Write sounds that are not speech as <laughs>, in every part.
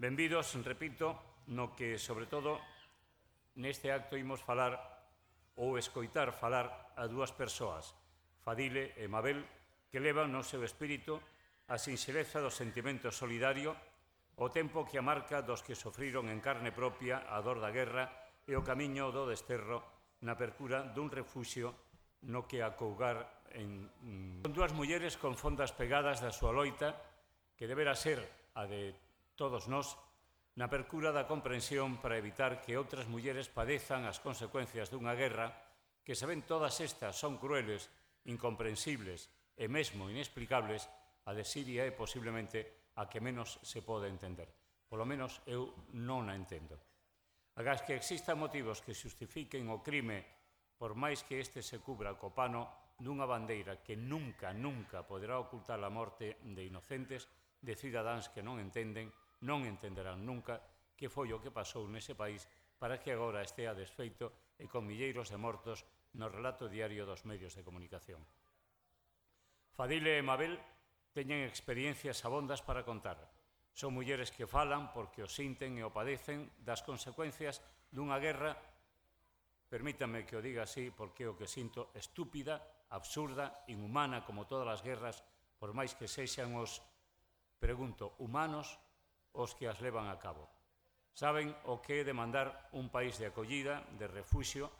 Benvidos, repito, no que, sobre todo, neste acto imos falar ou escoitar falar a dúas persoas, Fadile e Mabel, que levan no seu espírito a sinxeleza do sentimento solidario, o tempo que a marca dos que sofriron en carne propia a dor da guerra e o camiño do desterro na apertura dun refuxio no que acougar en... Mm, Son dúas mulleres con fondas pegadas da súa loita que debera ser a de todos nós, na percura da comprensión para evitar que outras mulleres padezan as consecuencias dunha guerra que saben todas estas son crueles, incomprensibles e mesmo inexplicables, a de Siria é posiblemente a que menos se pode entender. Polo menos eu non a entendo. Agás que existan motivos que xustifiquen o crime por máis que este se cubra co pano dunha bandeira que nunca, nunca poderá ocultar a morte de inocentes, de cidadáns que non entenden non entenderán nunca que foi o que pasou nese país para que agora estea desfeito e con milleiros de mortos no relato diario dos medios de comunicación. Fadile e Mabel teñen experiencias abondas para contar. Son mulleres que falan porque o sinten e o padecen das consecuencias dunha guerra, permítame que o diga así, porque o que sinto estúpida, absurda, inhumana como todas as guerras, por máis que sexan os, pregunto, humanos os que as levan a cabo. Saben o que é demandar un país de acollida, de refuxio,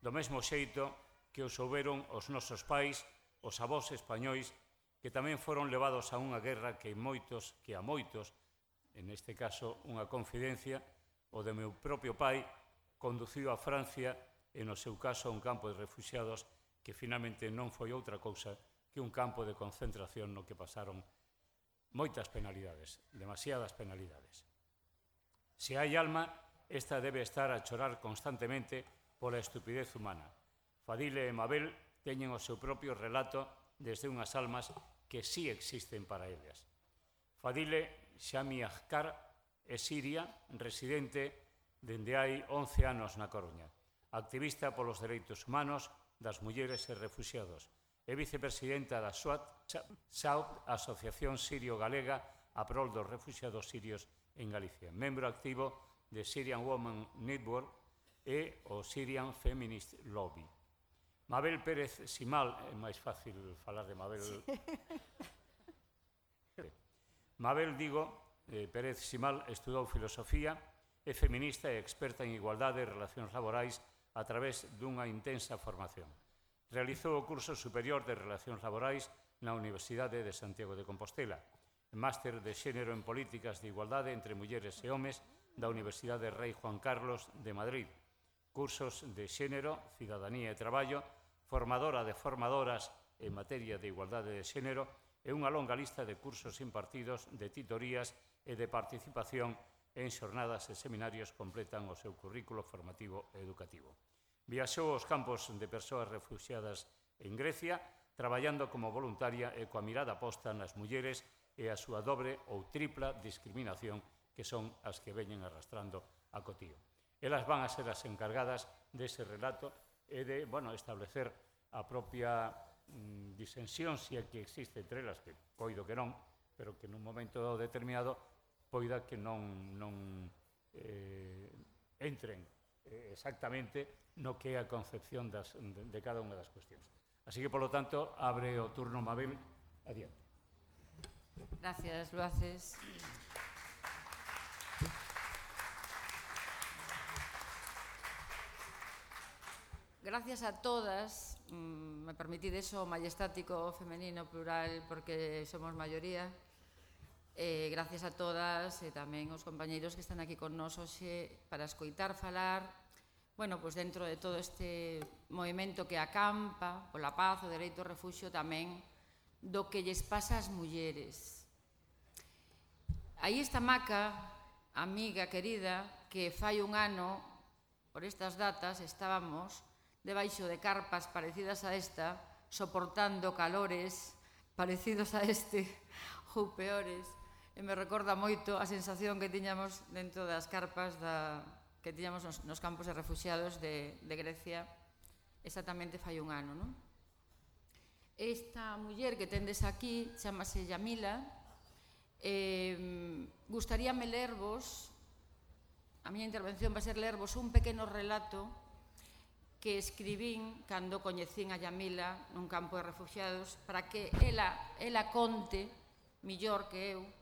do mesmo xeito que o souberon os nosos pais, os avós españois, que tamén foron levados a unha guerra que moitos, que a moitos, en este caso unha confidencia, o de meu propio pai, conduciu a Francia, e no seu caso a un campo de refugiados que finalmente non foi outra cousa que un campo de concentración no que pasaron moitas penalidades, demasiadas penalidades. Se hai alma, esta debe estar a chorar constantemente pola estupidez humana. Fadile e Mabel teñen o seu propio relato desde unhas almas que sí existen para elas. Fadile Xami Azcar é siria, residente dende hai 11 anos na Coruña, activista polos dereitos humanos das mulleres e refugiados, e vicepresidenta da SWAT, SAUT, Asociación Sirio-Galega a prol dos refugiados sirios en Galicia. Membro activo de Syrian Women Network e o Syrian Feminist Lobby. Mabel Pérez Simal, é máis fácil falar de Mabel. Sí. <laughs> Mabel, digo, eh, Pérez Simal estudou filosofía, é feminista e experta en igualdade e relacións laborais a través dunha intensa formación. Realizou o curso superior de Relacións Laborais na Universidade de Santiago de Compostela, máster de Xénero en Políticas de Igualdade entre Mulleres e Homes da Universidade Rei Juan Carlos de Madrid, cursos de Xénero, Cidadanía e Traballo, formadora de formadoras en materia de igualdade de xénero e unha longa lista de cursos impartidos de titorías e de participación en xornadas e seminarios completan o seu currículo formativo e educativo. Viaxou aos campos de persoas refugiadas en Grecia, traballando como voluntaria e coa mirada posta nas mulleres e a súa dobre ou tripla discriminación que son as que veñen arrastrando a cotío. Elas van a ser as encargadas dese relato e de bueno, establecer a propia mm, disensión se é que existe entre elas, que coido que non, pero que nun momento determinado poida que non, non eh, entren eh, exactamente no que é a concepción das, de, de cada unha das cuestións. Así que, polo tanto, abre o turno Mabel. Adiante. Gracias, Luaces. Gracias a todas, mm, me permitid eso, majestático, femenino, plural, porque somos mayoría, Eh, gracias a todas e eh, tamén os compañeiros que están aquí con nós hoxe para escoitar falar bueno, pois dentro de todo este movimento que acampa pola paz, o dereito ao refuxio tamén do que lles pasa ás mulleres. Aí está Maca, amiga querida, que fai un ano, por estas datas, estábamos debaixo de carpas parecidas a esta, soportando calores parecidos a este <laughs> ou peores, e me recorda moito a sensación que tiñamos dentro das carpas da, que tiñamos nos, nos campos de refugiados de, de Grecia exactamente fai un ano. Non? Esta muller que tendes aquí chamase Yamila eh, gustaríame lervos a miña intervención va a ser lervos un pequeno relato que escribín cando coñecín a Yamila nun campo de refugiados para que ela, ela conte millor que eu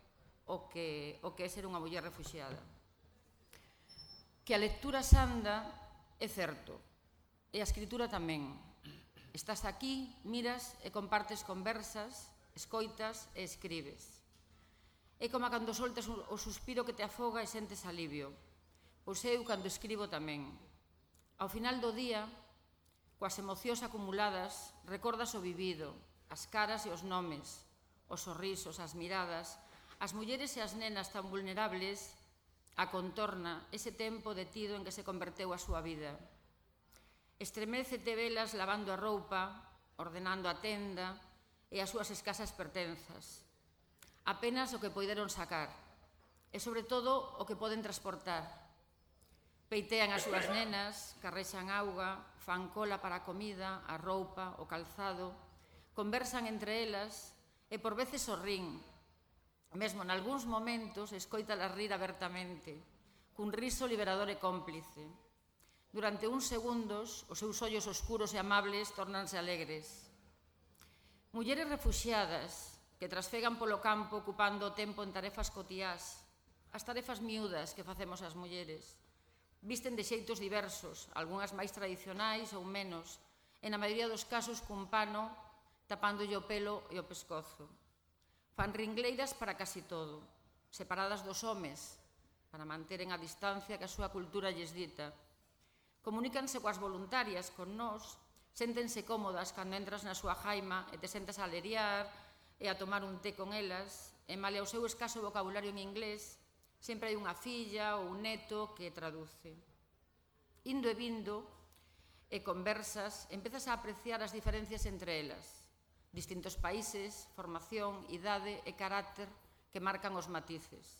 o que, o que é ser unha muller refugiada. Que a lectura sanda é certo, e a escritura tamén. Estás aquí, miras e compartes conversas, escoitas e escribes. É como cando soltas o suspiro que te afoga e sentes alivio. Pois eu cando escribo tamén. Ao final do día, coas emocións acumuladas, recordas o vivido, as caras e os nomes, os sorrisos, as miradas, As mulleres e as nenas tan vulnerables a contorna ese tempo detido en que se converteu a súa vida. Estremécete velas lavando a roupa, ordenando a tenda e as súas escasas pertenzas. Apenas o que poideron sacar, e sobre todo o que poden transportar, Peitean as súas nenas, carrexan auga, fan cola para a comida, a roupa, o calzado, conversan entre elas e por veces sorrín, Mesmo en algúns momentos escoítala rir abertamente, cun riso liberador e cómplice. Durante uns segundos, os seus ollos oscuros e amables tornanse alegres. Mulleres refuxiadas que trasfegan polo campo ocupando o tempo en tarefas cotiás, as tarefas miúdas que facemos as mulleres. Visten de xeitos diversos, algunhas máis tradicionais ou menos, e na maioría dos casos cun pano tapándolle o pelo e o pescozo. Fan ringleiras para casi todo, separadas dos homes, para manteren a distancia que a súa cultura lles dita. Comunícanse coas voluntarias, con nós, séntense cómodas cando entras na súa jaima e te sentas a leriar e a tomar un té con elas, e male ao seu escaso vocabulario en inglés, sempre hai unha filla ou un neto que traduce. Indo e vindo, e conversas, empezas a apreciar as diferencias entre elas distintos países, formación, idade e carácter que marcan os matices.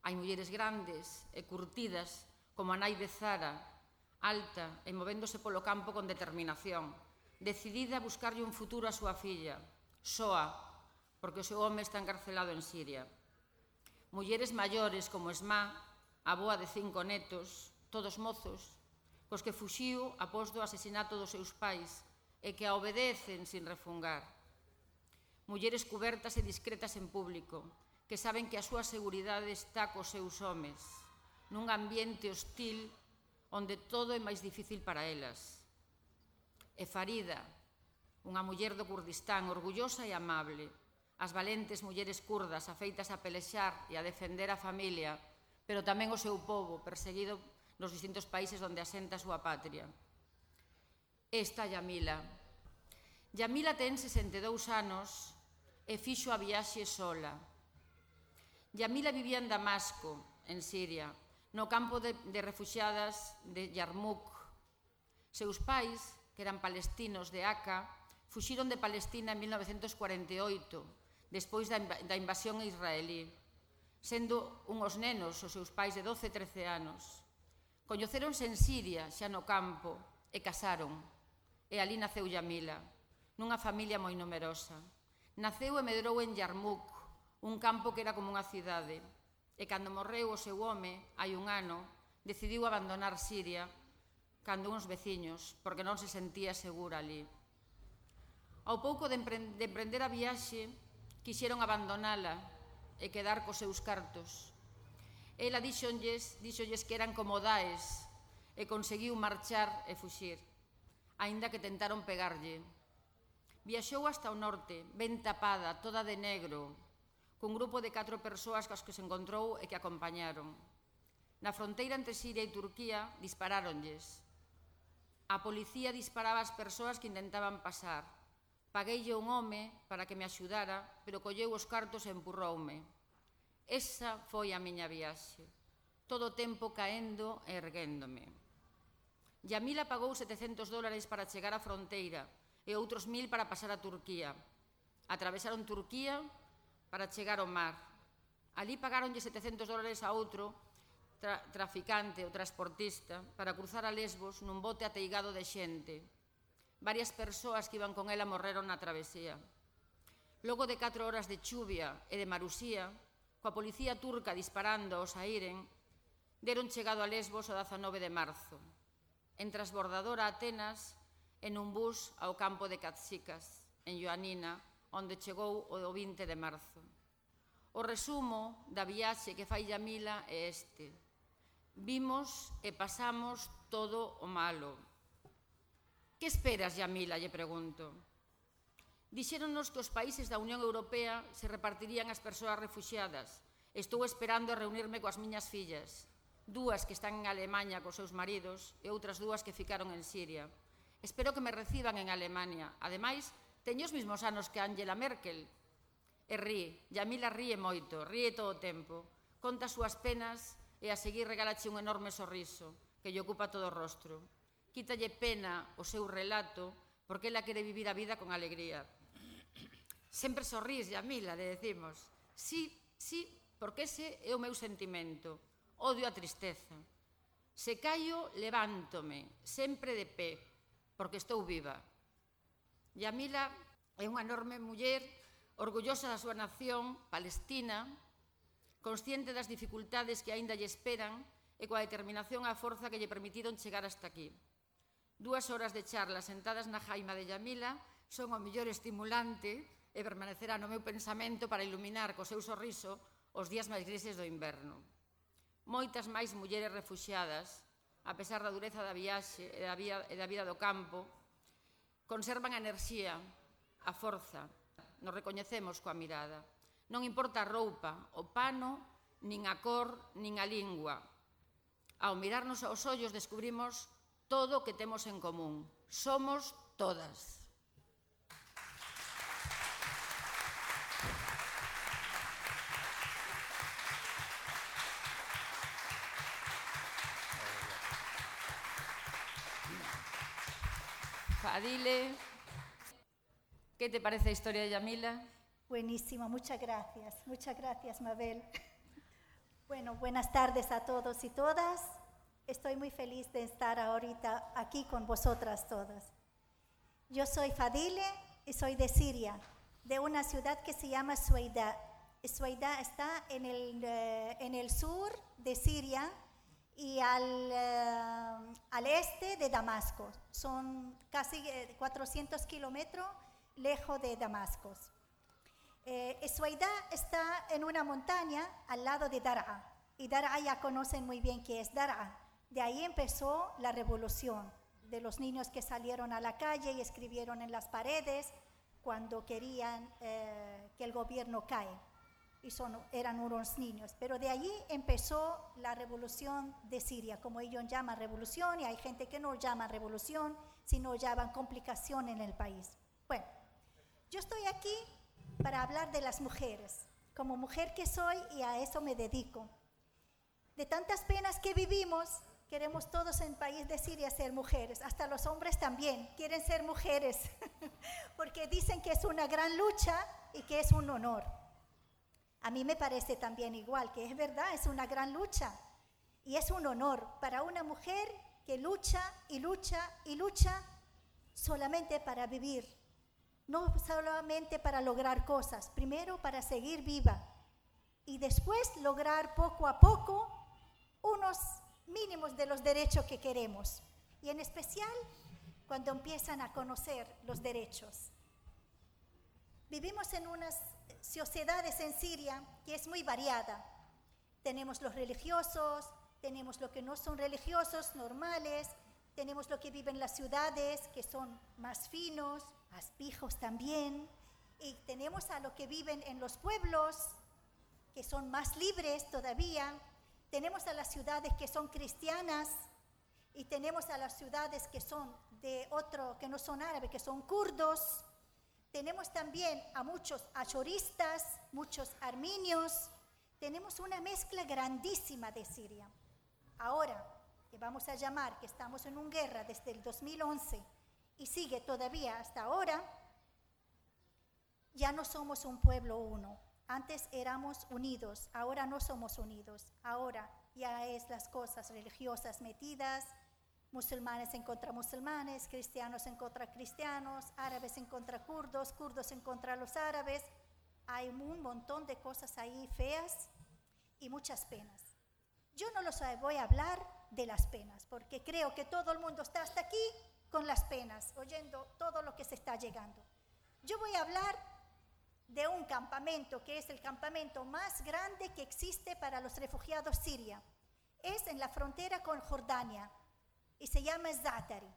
Hai mulleres grandes e curtidas como a nai de Zara, alta e movéndose polo campo con determinación, decidida a buscarlle un futuro a súa filla, soa, porque o seu home está encarcelado en Siria. Mulleres maiores como Esma, a boa de cinco netos, todos mozos, cos que fuxiu após do asesinato dos seus pais e que a obedecen sin refungar mulleres cubertas e discretas en público, que saben que a súa seguridade está cos seus homes, nun ambiente hostil onde todo é máis difícil para elas. E Farida, unha muller do Kurdistán orgullosa e amable, as valentes mulleres curdas afeitas a pelexar e a defender a familia, pero tamén o seu povo perseguido nos distintos países onde asenta a súa patria. Esta Yamila. Yamila ten 62 anos e fixo a viaxe sola. Yamila vivía en Damasco, en Siria, no campo de, de refugiadas de Yarmouk. Seus pais, que eran palestinos de Aca, fuxiron de Palestina en 1948, despois da, da invasión israelí, sendo unhos nenos os seus pais de 12 e 13 anos. Coñeceronse en Siria, xa no campo, e casaron. E ali naceu Yamila, nunha familia moi numerosa. Naceu e medrou en Yarmouk, un campo que era como unha cidade. E cando morreu o seu home, hai un ano, decidiu abandonar Siria cando uns veciños, porque non se sentía segura ali. Ao pouco de emprender a viaxe, quixeron abandonala e quedar cos seus cartos. Ela dixonlles, díxolles que eran como daes e conseguiu marchar e fuxir, aínda que tentaron pegarlle Viaxou hasta o norte, ben tapada, toda de negro, cun grupo de catro persoas cas que se encontrou e que acompañaron. Na fronteira entre Siria e Turquía disparáronlles. A policía disparaba as persoas que intentaban pasar. Pagueille un home para que me axudara, pero colleu os cartos e empurroume. Esa foi a miña viaxe. Todo o tempo caendo e erguéndome. Yamila pagou 700 dólares para chegar á fronteira, e outros mil para pasar a Turquía. Atravesaron Turquía para chegar ao mar. Alí pagaronlle 700 dólares a outro tra traficante ou transportista para cruzar a Lesbos nun bote ateigado de xente. Varias persoas que iban con ela morreron na travesía. Logo de 4 horas de chuvia e de marusía, coa policía turca disparando aos airen, deron chegado a Lesbos o 19 de marzo. En transbordadora a Atenas, en un bus ao campo de Catsicas, en Ioanina, onde chegou o 20 de marzo. O resumo da viaxe que fai Yamila é este. Vimos e pasamos todo o malo. Que esperas, Yamila? lle pregunto. Dixéronnos que os países da Unión Europea se repartirían as persoas refugiadas. Estou esperando a reunirme coas miñas fillas, dúas que están en Alemanha cos seus maridos e outras dúas que ficaron en Siria. Espero que me reciban en Alemania. Ademais, teño os mismos anos que Angela Merkel. E ríe, Yamila ríe moito, ríe todo o tempo. Conta as súas penas e a seguir regalache un enorme sorriso que lle ocupa todo o rostro. Quítalle pena o seu relato porque ela quere vivir a vida con alegría. Sempre sorrís, Yamila, le decimos. Sí, sí, porque ese é o meu sentimento. Odio a tristeza. Se callo, levántome, sempre de pé, porque estou viva. Yamila é unha enorme muller orgullosa da súa nación, Palestina, consciente das dificultades que aínda lle esperan e coa determinación a forza que lle permitiron chegar hasta aquí. Dúas horas de charla sentadas na jaima de Yamila son o mellor estimulante e permanecerá no meu pensamento para iluminar co seu sorriso os días máis grises do inverno. Moitas máis mulleres refuxiadas, a pesar da dureza da viaxe e da, vida, e da vida do campo, conservan a enerxía, a forza, nos recoñecemos coa mirada. Non importa a roupa, o pano, nin a cor, nin a lingua. Ao mirarnos aos ollos descubrimos todo o que temos en común. Somos todas. Fadile, ¿qué te parece la historia de Yamila? Buenísimo, muchas gracias. Muchas gracias, Mabel. Bueno, buenas tardes a todos y todas. Estoy muy feliz de estar ahorita aquí con vosotras todas. Yo soy Fadile y soy de Siria, de una ciudad que se llama Sueida. Sueida está en el, eh, en el sur de Siria, y al, eh, al este de Damasco. Son casi 400 eh, kilómetros lejos de Damasco. Eh, está en una montaña al lado de Dar'a. Y Dar'a ya conocen muy bien qué es Dar'a. De ahí empezó la revolución de los niños que salieron a la calle y escribieron en las paredes cuando querían eh, que el gobierno caiga y son, eran unos niños. Pero de allí empezó la revolución de Siria, como ellos llaman revolución, y hay gente que no llama revolución, sino llaman complicación en el país. Bueno, yo estoy aquí para hablar de las mujeres, como mujer que soy y a eso me dedico. De tantas penas que vivimos, queremos todos en el país de Siria ser mujeres, hasta los hombres también quieren ser mujeres, <laughs> porque dicen que es una gran lucha y que es un honor. A mí me parece también igual, que es verdad, es una gran lucha y es un honor para una mujer que lucha y lucha y lucha solamente para vivir, no solamente para lograr cosas, primero para seguir viva y después lograr poco a poco unos mínimos de los derechos que queremos y en especial cuando empiezan a conocer los derechos. Vivimos en unas sociedades en Siria que es muy variada. Tenemos los religiosos, tenemos los que no son religiosos, normales, tenemos los que viven en las ciudades, que son más finos, más pijos también, y tenemos a los que viven en los pueblos, que son más libres todavía, tenemos a las ciudades que son cristianas, y tenemos a las ciudades que son de otro, que no son árabes, que son kurdos, tenemos también a muchos achoristas, muchos arminios. Tenemos una mezcla grandísima de Siria. Ahora, que vamos a llamar que estamos en una guerra desde el 2011 y sigue todavía hasta ahora, ya no somos un pueblo uno. Antes éramos unidos, ahora no somos unidos. Ahora ya es las cosas religiosas metidas, musulmanes en contra musulmanes, cristianos en contra cristianos, árabes en contra kurdos, kurdos en contra los árabes. hay un montón de cosas ahí feas y muchas penas. Yo no los voy a hablar de las penas, porque creo que todo el mundo está hasta aquí con las penas, oyendo todo lo que se está llegando. Yo voy a hablar de un campamento que es el campamento más grande que existe para los refugiados siria. Es en la frontera con Jordania y se llama Zatari.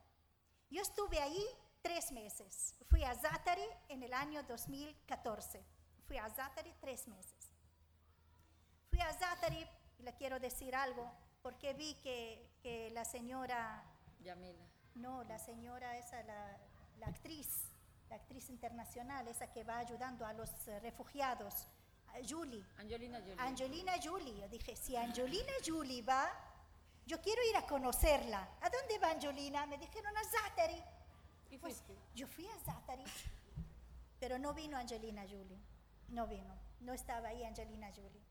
Yo estuve ahí tres meses. Fui a Zatari en el año 2014. Fui a Zatari tres meses. Fui a Zatari, y le quiero decir algo, porque vi que, que la señora... Yamila. No, la señora esa, la, la actriz, la actriz internacional, esa que va ayudando a los eh, refugiados, Julie. Angelina Jolie. Angelina Julie. Yo dije, si Angelina Julie va, yo quiero ir a conocerla. ¿A dónde va Angelina? Me dijeron a Zatari. ¿Y Pues, yo fui a Zatari, pero no vino Angelina Jolie. No vino. No estaba ahí Angelina Jolie.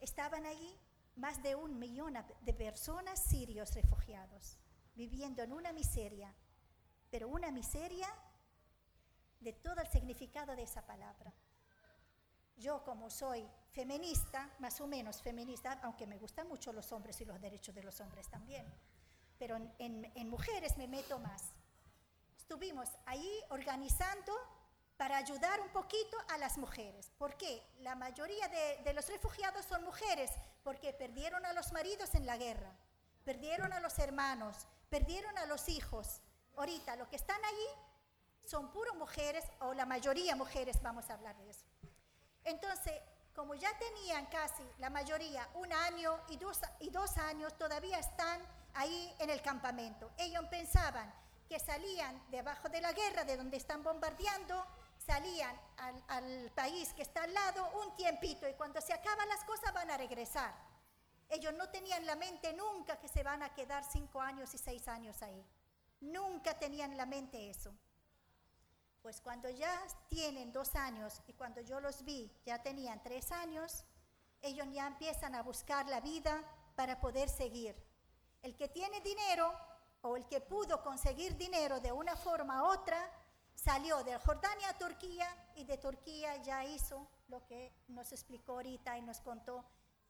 Estaban ahí más de un millón de personas sirios refugiados, viviendo en una miseria, pero una miseria de todo el significado de esa palabra. Yo como soy feminista, más o menos feminista, aunque me gustan mucho los hombres y los derechos de los hombres también, pero en, mujeres me meto más. Estuvimos ahí organizando para ayudar un poquito a las mujeres. ¿Por qué? La mayoría de, los refugiados son mujeres porque perdieron a los maridos en la guerra, perdieron a los hermanos, perdieron a los hijos. Ahorita lo que están allí son puro mujeres, o la mayoría mujeres, vamos a hablar de eso. Entonces, como ya tenían casi la mayoría un año y dos, y dos años, todavía están ahí en el campamento. Ellos pensaban que salían debajo de la guerra, de donde están bombardeando, salían al, al país que está al lado un tiempito y cuando se acaban las cosas van a regresar. Ellos no tenían en la mente nunca que se van a quedar cinco años y seis años ahí. Nunca tenían en la mente eso. Pues cuando ya tienen dos años y cuando yo los vi ya tenían tres años, ellos ya empiezan a buscar la vida para poder seguir. El que tiene dinero o el que pudo conseguir dinero de una forma u otra, salió de Jordania a Turquía y de Turquía ya hizo lo que nos explicó ahorita y nos contó,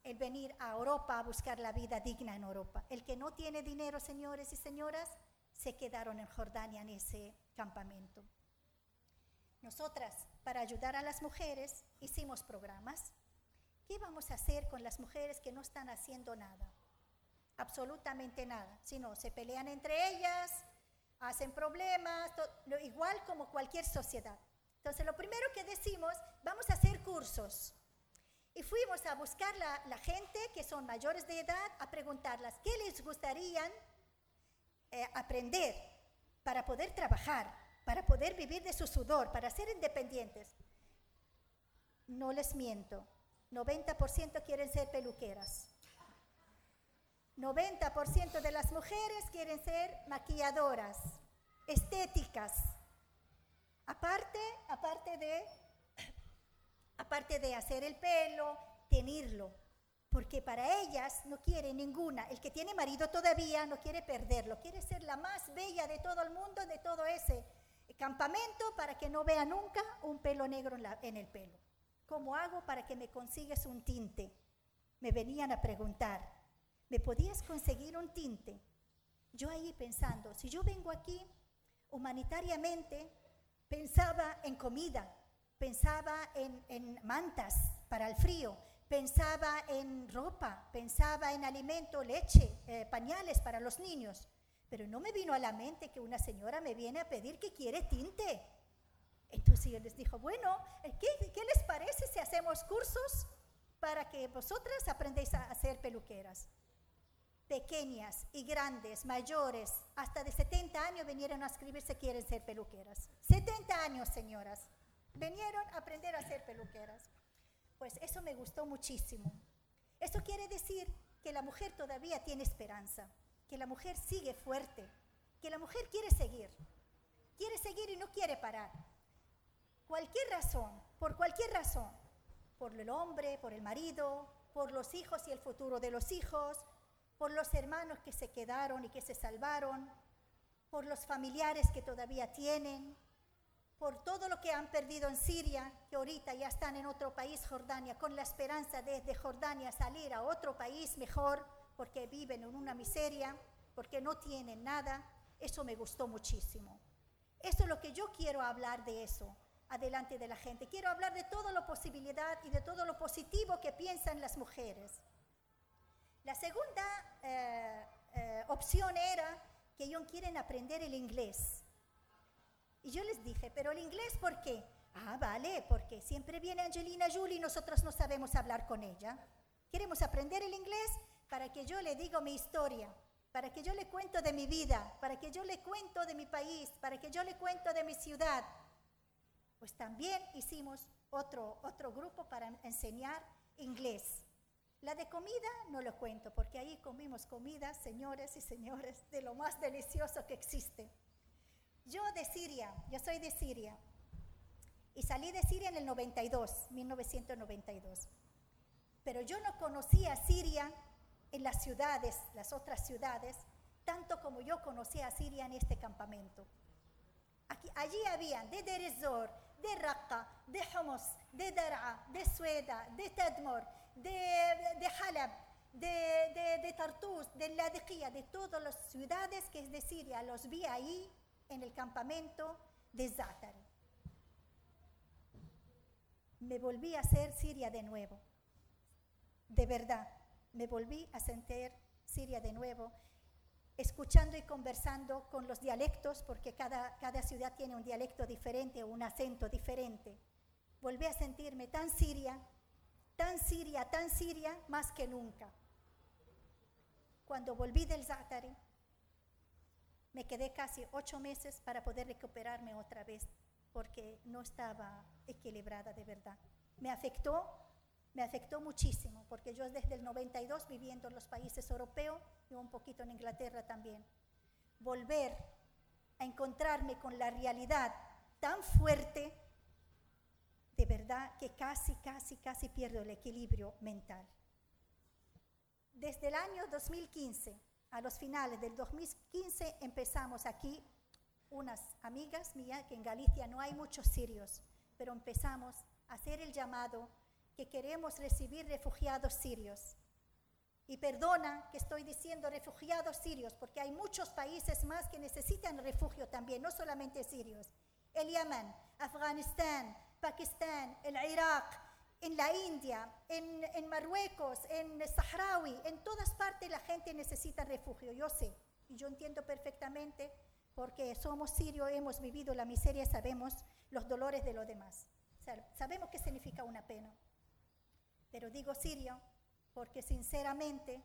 el venir a Europa a buscar la vida digna en Europa. El que no tiene dinero, señores y señoras, se quedaron en Jordania en ese campamento. Nosotras, para ayudar a las mujeres, hicimos programas. ¿Qué vamos a hacer con las mujeres que no están haciendo nada? Absolutamente nada. Sino se pelean entre ellas, hacen problemas, to- lo- igual como cualquier sociedad. Entonces, lo primero que decimos, vamos a hacer cursos. Y fuimos a buscar la, la gente que son mayores de edad, a preguntarlas qué les gustaría eh, aprender para poder trabajar, para poder vivir de su sudor, para ser independientes. No les miento, 90% quieren ser peluqueras. 90% de las mujeres quieren ser maquilladoras, estéticas. Aparte, aparte de <coughs> aparte de hacer el pelo, tenerlo, porque para ellas no quiere ninguna. El que tiene marido todavía no quiere perderlo, quiere ser la más bella de todo el mundo, de todo ese campamento, para que no vea nunca un pelo negro en, el pelo. ¿Cómo hago para que me consigues un tinte? Me venían a preguntar, ¿me podías conseguir un tinte? Yo ahí pensando, si yo vengo aquí humanitariamente, pensaba en comida, pensaba en, en mantas para el frío, pensaba en ropa, pensaba en alimento, leche, eh, pañales para los niños. Pero no me vino a la mente que una señora me viene a pedir que quiere tinte. Entonces yo les dijo, bueno, eh, ¿qué, qué les parece si hacemos cursos para que vosotras aprendáis a hacer peluqueras? pequeñas y grandes, mayores, hasta de 70 años vinieron a escribir si quieren ser peluqueras. 70 años, señoras, vinieron a aprender a ser peluqueras. Pues eso me gustó muchísimo. Eso quiere decir que la mujer todavía tiene esperanza, que la mujer sigue fuerte, que la mujer quiere seguir, quiere seguir y no quiere parar. Cualquier razón, por cualquier razón, por el hombre, por el marido, por los hijos y el futuro de los hijos, por los hermanos que se quedaron y que se salvaron, por los familiares que todavía tienen, por todo lo que han perdido en Siria, que ahorita ya están en otro país, Jordania, con la esperanza de desde Jordania salir a otro país mejor, porque viven en una miseria, porque no tienen nada. Eso me gustó muchísimo. Eso es lo que yo quiero hablar de eso, adelante de la gente. Quiero hablar de toda la posibilidad y de todo lo positivo que piensan las mujeres. La segunda eh, eh, opción era que ellos quieren aprender el inglés. Y yo les dije, pero el inglés, ¿por qué? Ah, vale, porque siempre viene Angelina Jolie y nosotros no sabemos hablar con ella. Queremos aprender el inglés para que yo le diga mi historia, para que yo le cuento de mi vida, para que yo le cuento de mi país, para que yo le cuento de mi ciudad. Pues también hicimos otro, otro grupo para enseñar inglés. La de comida no lo cuento, porque ahí comimos comida, señores y señores, de lo más delicioso que existe. Yo de Siria, yo soy de Siria, y salí de Siria en el 92, 1992. Pero yo no conocía Siria en las ciudades, las otras ciudades, tanto como yo conocía a Siria en este campamento. Aquí, allí habían de Derizor, de Raqqa, de Homs, de Dar'a, de Sueda, de Tadmor, de, de Halab, de, de, de Tartus, de Ladiqiyah, de todas las ciudades que es de Siria. Los vi ahí en el campamento de Zatari. Me volví a ser Siria de nuevo. De verdad, me volví a sentir Siria de nuevo, escuchando y conversando con los dialectos, porque cada, cada ciudad tiene un dialecto diferente o un acento diferente. Volví a sentirme tan siria tan siria, tan siria, más que nunca. Cuando volví del Zatari, me quedé casi ocho meses para poder recuperarme otra vez, porque no estaba equilibrada de verdad. Me afectó, me afectó muchísimo, porque yo desde el 92 viviendo en los países europeos y un poquito en Inglaterra también. Volver a encontrarme con la realidad tan fuerte de verdad que casi, casi, casi pierdo el equilibrio mental. Desde el año 2015, a los finales del 2015, empezamos aquí unas amigas mías, que en Galicia no hay muchos sirios, pero empezamos a hacer el llamado que queremos recibir refugiados sirios. Y perdona que estoy diciendo refugiados sirios, porque hay muchos países más que necesitan refugio también, no solamente sirios. El Yemen, Afganistán, Pakistán, el Irak, en la India, en, en, Marruecos, en Sahrawi, en todas partes la gente necesita refugio, yo sé, y yo entiendo perfectamente porque somos sirios, hemos vivido la miseria, sabemos los dolores de los demás. sabemos qué significa una pena. Pero digo sirio porque sinceramente,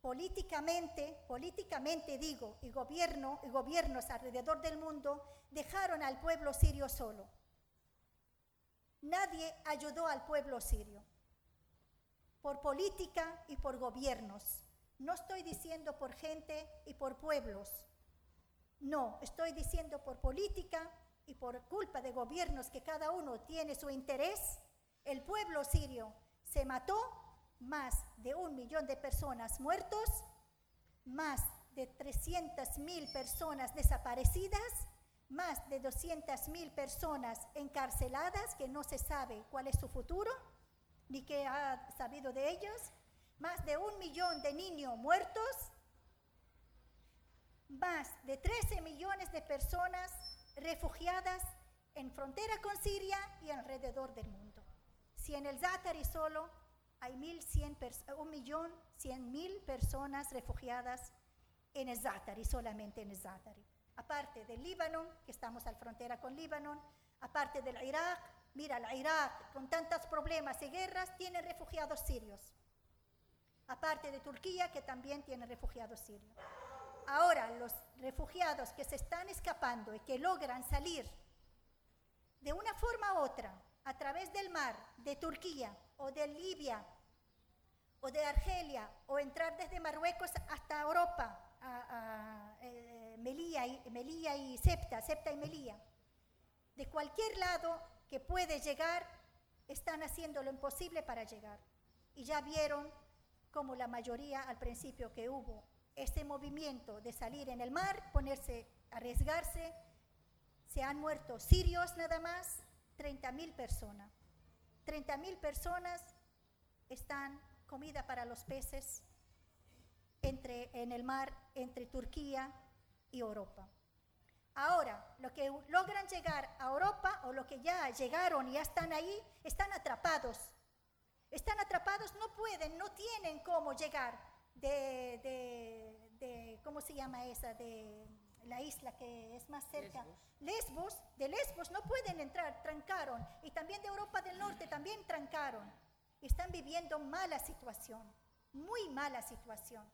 políticamente, políticamente digo, y gobierno y gobiernos alrededor del mundo dejaron al pueblo sirio solo Nadie ayudó al pueblo sirio, por política y por gobiernos. No estoy diciendo por gente y por pueblos. No, estoy diciendo por política y por culpa de gobiernos que cada uno tiene su interés. El pueblo sirio se mató, más de un millón de personas muertos, más de 300 mil personas desaparecidas más de 200.000 personas encarceladas que no se sabe cuál es su futuro, ni qué ha sabido de ellos, más de un millón de niños muertos, más de 13 millones de personas refugiadas en frontera con Siria y alrededor del mundo. Si en el Zatari solo hay 1.100.000 personas refugiadas en el Zatari, solamente en el Zatari aparte del Líbano, que estamos al frontera con Líbano, aparte del Irak, mira, el Irak con tantos problemas y guerras tiene refugiados sirios, aparte de Turquía, que también tiene refugiados sirios. Ahora, los refugiados que se están escapando y que logran salir de una forma u otra, a través del mar, de Turquía o de Libia o de Argelia, o entrar desde Marruecos hasta Europa, a, eh, Melilla, y, Melilla y Septa, Septa y Melilla. De cualquier lado que puede llegar, están haciendo lo imposible para llegar. Y ya vieron como la mayoría al principio que hubo este movimiento de salir en el mar, ponerse, arriesgarse, se han muerto sirios nada más, 30.000 personas. 30.000 personas están comida para los peces entre, en el mar entre Turquía y Europa. Ahora, los que logran llegar a Europa o los que ya llegaron y ya están ahí, están atrapados. Están atrapados, no pueden, no tienen cómo llegar de, de, de ¿cómo se llama esa? De la isla que es más cerca. Lesbos. de Lesbos no pueden entrar, trancaron. Y también de Europa del Norte también trancaron. Están viviendo mala situación, muy mala situación.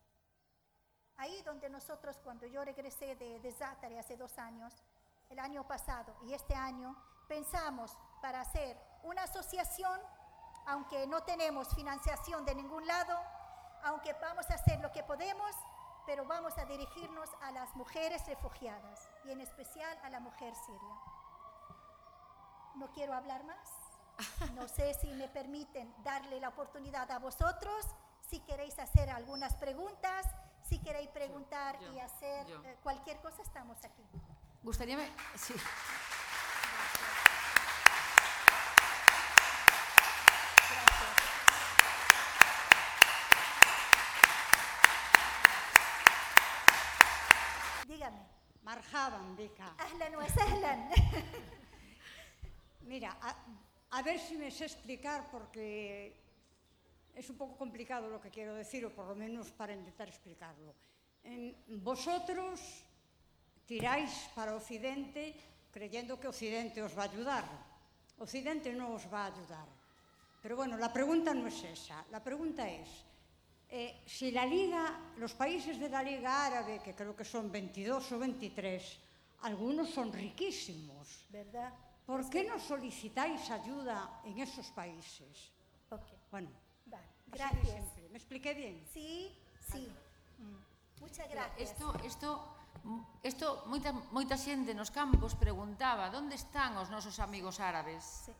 Ahí donde nosotros, cuando yo regresé de, de Zátare hace dos años, el año pasado y este año, pensamos para hacer una asociación, aunque no tenemos financiación de ningún lado, aunque vamos a hacer lo que podemos, pero vamos a dirigirnos a las mujeres refugiadas y en especial a la mujer siria. No quiero hablar más. No <laughs> sé si me permiten darle la oportunidad a vosotros, si queréis hacer algunas preguntas, si queréis preguntar Yo, y hacer yo. eh, cualquier cosa, estamos aquí. Gustaríame, sí. مرحبا بك اهلا وسهلا Mira, a, a, ver si me sé explicar porque es un poco complicado lo que quiero decir, o por lo menos para intentar explicarlo. En, vosotros tiráis para Occidente creyendo que Occidente os va a ayudar. Occidente no os va a ayudar. Pero bueno, la pregunta no es esa. La pregunta es, eh, si la Liga, los países de la Liga Árabe, que creo que son 22 o 23, algunos son riquísimos. ¿Verdad? ¿Por es qué que... no solicitáis ayuda en esos países? Okay. Bueno, vale. gracias. ¿Me expliqué bien? Sí, sí. Vale. Mm. Muchas gracias. Isto, isto, isto mm, moita, moita xente nos campos preguntaba onde están os nosos amigos árabes. Sí.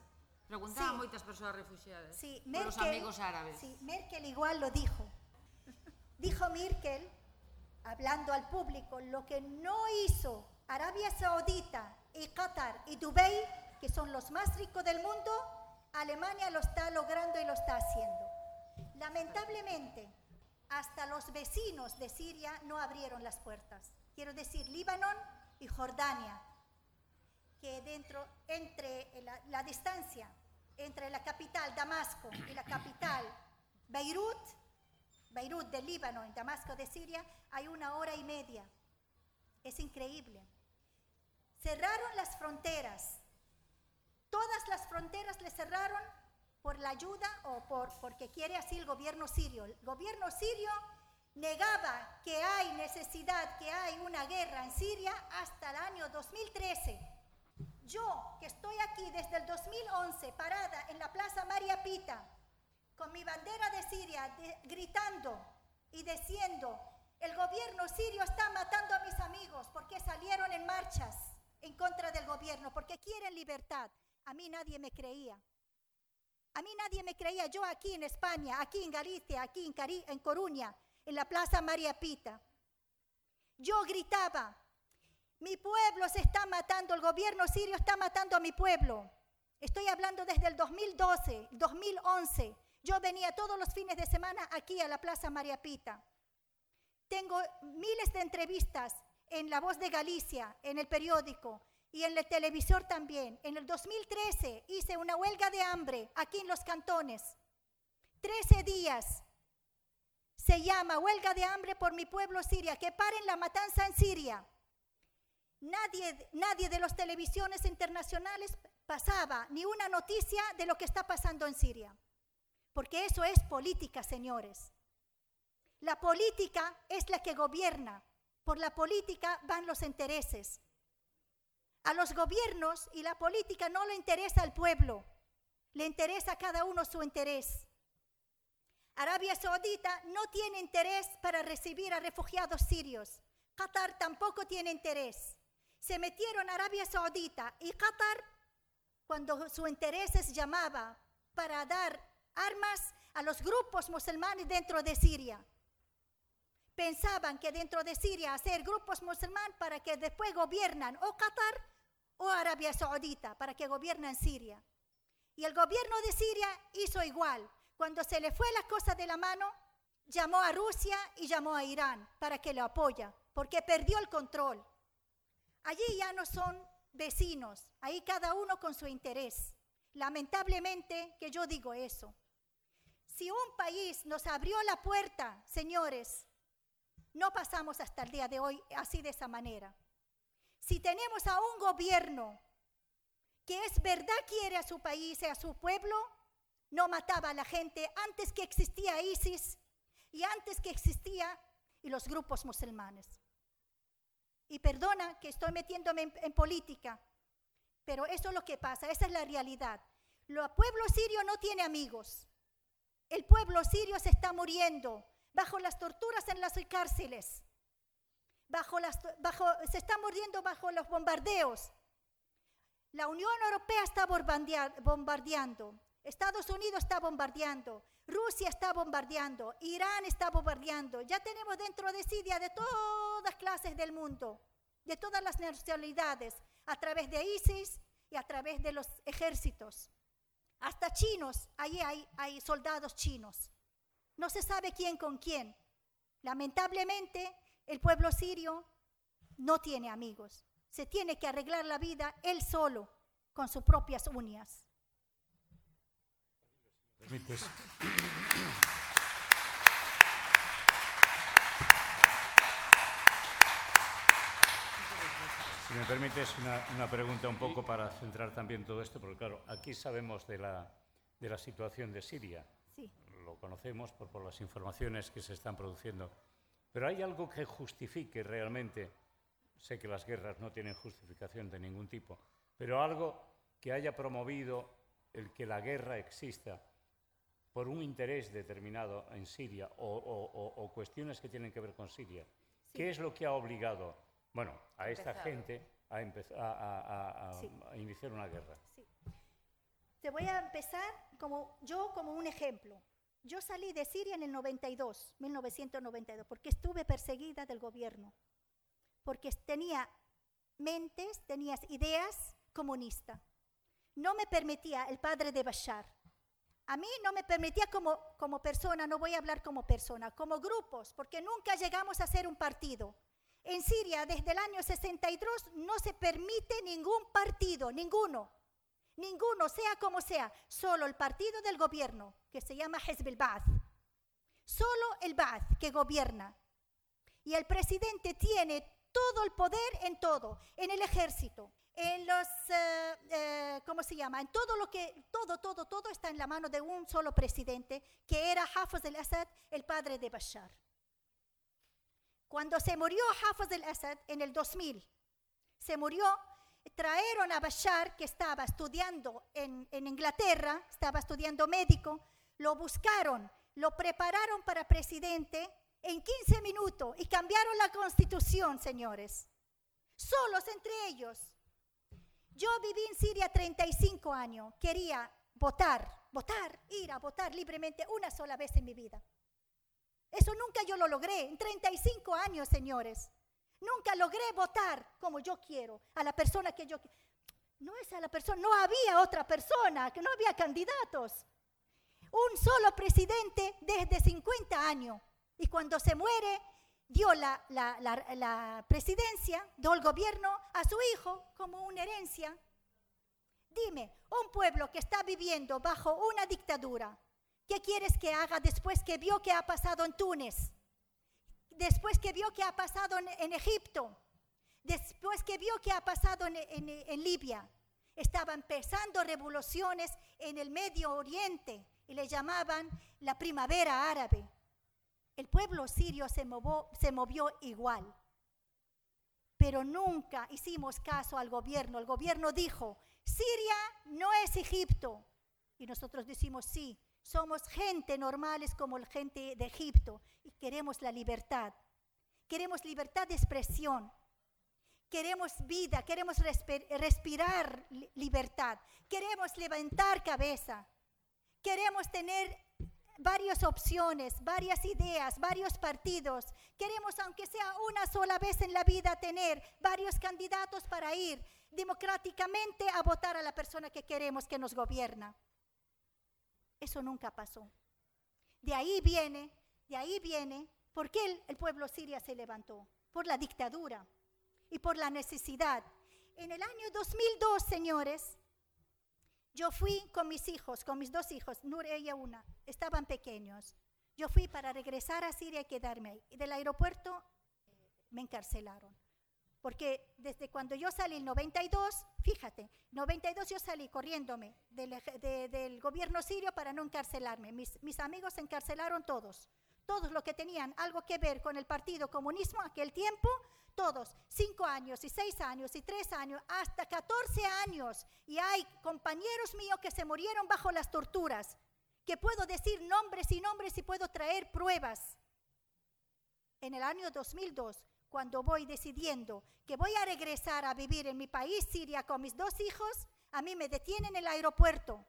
Preguntaban sí. moitas persoas refugiadas sí. Merkel, por os amigos árabes. Sí, Merkel igual lo dijo. Dijo Merkel, hablando al público, lo que no hizo Arabia Saudita y Qatar y Dubái, que son los más ricos del mundo, Alemania lo está logrando y lo está haciendo. Lamentablemente, hasta los vecinos de Siria no abrieron las puertas. Quiero decir, Líbano y Jordania, que dentro, entre la, la distancia entre la capital Damasco y la capital Beirut, Beirut del Líbano, en Damasco de Siria, hay una hora y media. Es increíble. Cerraron las fronteras. Todas las fronteras le cerraron por la ayuda o por, porque quiere así el gobierno sirio. El gobierno sirio negaba que hay necesidad, que hay una guerra en Siria hasta el año 2013. Yo, que estoy aquí desde el 2011, parada en la Plaza María Pita, con mi bandera de Siria, gritando y diciendo, el gobierno sirio está matando a mis amigos porque salieron en marchas en contra del gobierno, porque quieren libertad. A mí nadie me creía. A mí nadie me creía. Yo aquí en España, aquí en Galicia, aquí en, Cari- en Coruña, en la Plaza María Pita. Yo gritaba, mi pueblo se está matando, el gobierno sirio está matando a mi pueblo. Estoy hablando desde el 2012, 2011. Yo venía todos los fines de semana aquí a la Plaza María Pita. Tengo miles de entrevistas en La Voz de Galicia, en el periódico y en el televisor también. En el 2013 hice una huelga de hambre aquí en los cantones. 13 días. Se llama huelga de hambre por mi pueblo Siria. Que paren la matanza en Siria. Nadie, nadie de las televisiones internacionales pasaba ni una noticia de lo que está pasando en Siria. Porque eso es política, señores. La política es la que gobierna. Por la política van los intereses. A los gobiernos y la política no le interesa al pueblo, le interesa a cada uno su interés. Arabia Saudita no tiene interés para recibir a refugiados sirios. Qatar tampoco tiene interés. Se metieron Arabia Saudita y Qatar cuando su interés llamaba para dar armas a los grupos musulmanes dentro de Siria. Pensaban que dentro de Siria hacer grupos musulmanes para que después gobiernan o Qatar o Arabia Saudita para que gobierne en Siria. Y el gobierno de Siria hizo igual. Cuando se le fue las cosas de la mano, llamó a Rusia y llamó a Irán para que lo apoya, porque perdió el control. Allí ya no son vecinos, ahí cada uno con su interés. Lamentablemente que yo digo eso. Si un país nos abrió la puerta, señores, no pasamos hasta el día de hoy así de esa manera. Si tenemos a un gobierno que es verdad quiere a su país y a su pueblo, no mataba a la gente antes que existía ISIS y antes que existía y los grupos musulmanes. Y perdona que estoy metiéndome en, política, pero eso es lo que pasa, esa es la realidad. El pueblo sirio no tiene amigos. El pueblo sirio se está muriendo bajo las torturas en las cárceles. Bajo las, bajo, se está muriendo bajo los bombardeos. La Unión Europea está bombardeando. Estados Unidos está bombardeando. Rusia está bombardeando. Irán está bombardeando. Ya tenemos dentro de Siria de todas clases del mundo, de todas las nacionalidades, a través de ISIS y a través de los ejércitos. Hasta chinos, hay, hay soldados chinos. No se sabe quién con quién. Lamentablemente, el pueblo sirio no tiene amigos. Se tiene que arreglar la vida él solo, con sus propias uñas. ¿Permites? Si me permites una, una, pregunta un poco para centrar también todo esto, porque claro, aquí sabemos de la, de la situación de Siria. Sí. Lo conocemos por, por las informaciones que se están produciendo. Pero hay algo que justifique realmente, sé que las guerras no tienen justificación de ningún tipo, pero algo que haya promovido el que la guerra exista por un interés determinado en Siria o, o, o cuestiones que tienen que ver con Siria. Sí. ¿Qué es lo que ha obligado, bueno, a esta Empezado. gente a, a, a, sí. a, iniciar una guerra? Sí. Te voy a empezar como yo como un ejemplo. Yo salí de Siria en el 92, 1992, porque estuve perseguida del gobierno, porque tenía mentes, tenía ideas comunistas. No me permitía el padre de Bashar. A mí no me permitía como, como persona, no voy a hablar como persona, como grupos, porque nunca llegamos a ser un partido. En Siria, desde el año 62, no se permite ningún partido, ninguno. Ninguno, sea como sea, solo el partido del gobierno, que se llama Hezb el-Ba'ath. Solo el Ba'ath que gobierna. Y el presidente tiene todo el poder en todo, en el ejército, en los, eh, eh, ¿cómo se llama? En todo lo que, todo, todo, todo está en la mano de un solo presidente, que era Hafez el-Assad, el padre de Bashar. Cuando se murió Hafez el-Assad en el 2000, se murió trajeron a Bashar, que estaba estudiando en, en, Inglaterra, estaba estudiando médico, lo buscaron, lo prepararon para presidente en 15 minutos y cambiaron la constitución, señores. Solos entre ellos. Yo viví en Siria 35 años, quería votar, votar, ir a votar libremente una sola vez en mi vida. Eso nunca yo lo logré, en 35 años, señores. Nunca logré votar como yo quiero, a la persona que yo quiero. No es a la persona, no había otra persona, que no había candidatos. Un solo presidente desde 50 años. Y cuando se muere, dio la, la, la, la presidencia, dio el gobierno a su hijo como una herencia. Dime, un pueblo que está viviendo bajo una dictadura, ¿qué quieres que haga después que vio que ha pasado en Túnez? después que vio que ha pasado en, Egipto, después que vio que ha pasado en, Libia. Estaba empezando revoluciones en el Medio Oriente y le llamaban la primavera árabe. El pueblo sirio se se movió igual, pero nunca hicimos caso al gobierno. El gobierno dijo, Siria no es Egipto. Y nosotros decimos, sí, somos gente normales como la gente de Egipto y queremos la libertad. Queremos libertad de expresión. Queremos vida, queremos respirar libertad. Queremos levantar cabeza. Queremos tener varias opciones, varias ideas, varios partidos. Queremos, aunque sea una sola vez en la vida, tener varios candidatos para ir democráticamente a votar a la persona que queremos que nos gobierna. Eso nunca pasó. De ahí viene, de ahí viene, ¿por qué el, pueblo siria se levantó? Por la dictadura y por la necesidad. En el año 2002, señores, yo fui con mis hijos, con mis dos hijos, Nur y una, estaban pequeños. Yo fui para regresar a Siria y quedarme ahí. Y del aeropuerto eh, me encarcelaron. Porque desde cuando yo salí el 92, fíjate, 92 yo salí corriéndome del, de- del gobierno sirio para no encarcelarme. Mis, mis amigos se encarcelaron todos. Todos los que tenían algo que ver con el partido comunismo aquel tiempo, todos, cinco años y seis años y tres años, hasta 14 años. Y hay compañeros míos que se murieron bajo las torturas, que puedo decir nombres y nombres y puedo traer pruebas. En el año 2002, cuando voy decidiendo que voy a regresar a vivir en mi país, Siria, con mis dos hijos, a mí me detienen en el aeropuerto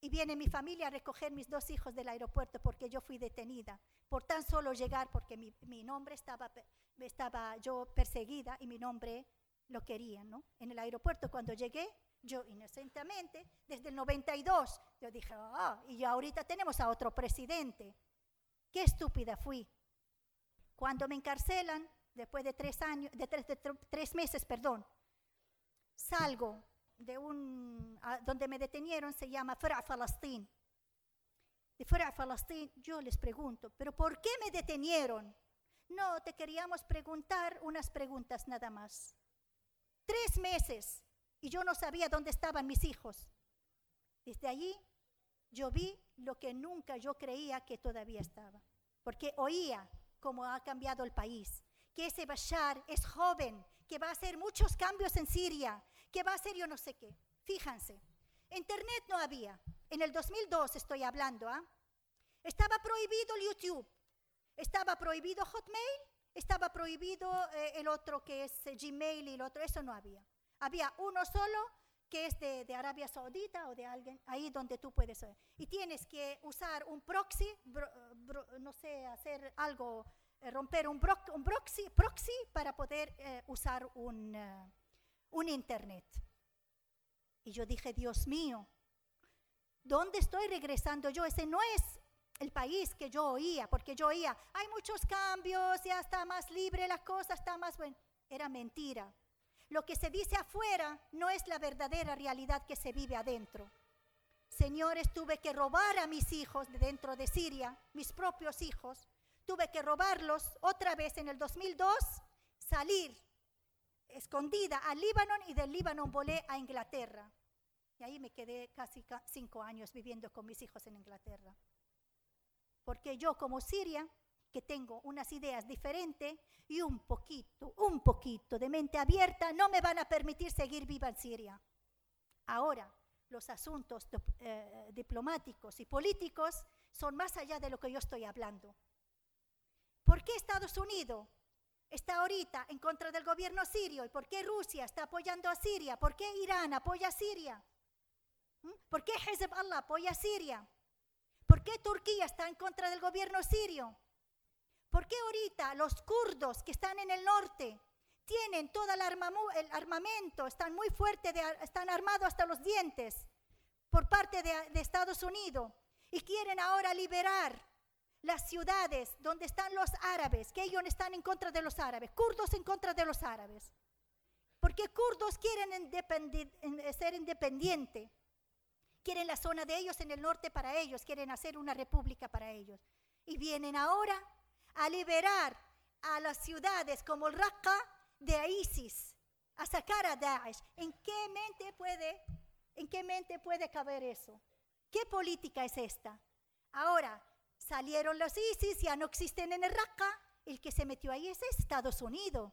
y viene mi familia a recoger mis dos hijos del aeropuerto porque yo fui detenida por tan solo llegar porque mi, mi nombre estaba, estaba yo perseguida y mi nombre lo querían, ¿no? En el aeropuerto cuando llegué, yo inocentemente, desde el 92, yo dije, ah, y ya ahorita tenemos a otro presidente. Qué estúpida fui. Cuando me encarcelan, después de tres años, de tres, de tr- tres meses, perdón, salgo de un, a- donde me detenieron, se llama Fra Falastín. De Fra Falastín, yo les pregunto, ¿pero por qué me detenieron? No, te queríamos preguntar unas preguntas nada más. Tres meses y yo no sabía dónde estaban mis hijos. Desde allí yo vi lo que nunca yo creía que todavía estaba, porque oía cómo ha cambiado el país, que ese Bashar es joven, que va a hacer muchos cambios en Siria, que va a hacer yo no sé qué. Fíjense, internet no había. En el 2002 estoy hablando, ¿ah? Estaba prohibido el YouTube, estaba prohibido Hotmail, estaba prohibido eh, el otro que es eh, Gmail y el otro, eso no había. Había uno solo que es de, Arabia Saudita o de alguien, ahí donde tú puedes. eh, Y tienes que usar un proxy, no sé, hacer algo, romper un, bro- un proxy, proxy para poder eh, usar un, eh, un internet. Y yo dije, Dios mío, ¿dónde estoy regresando yo? Ese no es el país que yo oía, porque yo oía, hay muchos cambios, ya está más libre la cosa, está más bueno. Era mentira. Lo que se dice afuera no es la verdadera realidad que se vive adentro. Señores, tuve que robar a mis hijos de dentro de Siria, mis propios hijos. Tuve que robarlos otra vez en el 2002, salir escondida al Líbano y del Líbano volé a Inglaterra. Y ahí me quedé casi ca- cinco años viviendo con mis hijos en Inglaterra. Porque yo como Siria, que tengo unas ideas diferentes y un poquito, un poquito de mente abierta, no me van a permitir seguir viva en Siria. Ahora, los asuntos eh, diplomáticos y políticos son más allá de lo que yo estoy hablando. ¿Por qué Estados Unidos está ahorita en contra del gobierno sirio? ¿Y por qué Rusia está apoyando a Siria? ¿Por qué Irán apoya a Siria? ¿Mm? ¿Por qué Hezbollah apoya a Siria? ¿Por qué Turquía está en contra del gobierno sirio? ¿Por qué ahorita los kurdos que están en el norte tienen todo el, armamento, están muy fuertes, están armados hasta los dientes por parte de Estados Unidos y quieren ahora liberar las ciudades donde están los árabes, que ellos están en contra de los árabes, kurdos en contra de los árabes? Porque kurdos quieren en- ser independientes quieren la zona de ellos en el norte para ellos, quieren hacer una república para ellos. Y vienen ahora a liberar a las ciudades como el Raqqa de ISIS, a sacar a Daesh. ¿En qué mente puede, en qué mente puede caber eso? ¿Qué política es esta? Ahora, salieron los ISIS, ya no existen en el Raqqa, el que se metió ahí es Estados Unidos.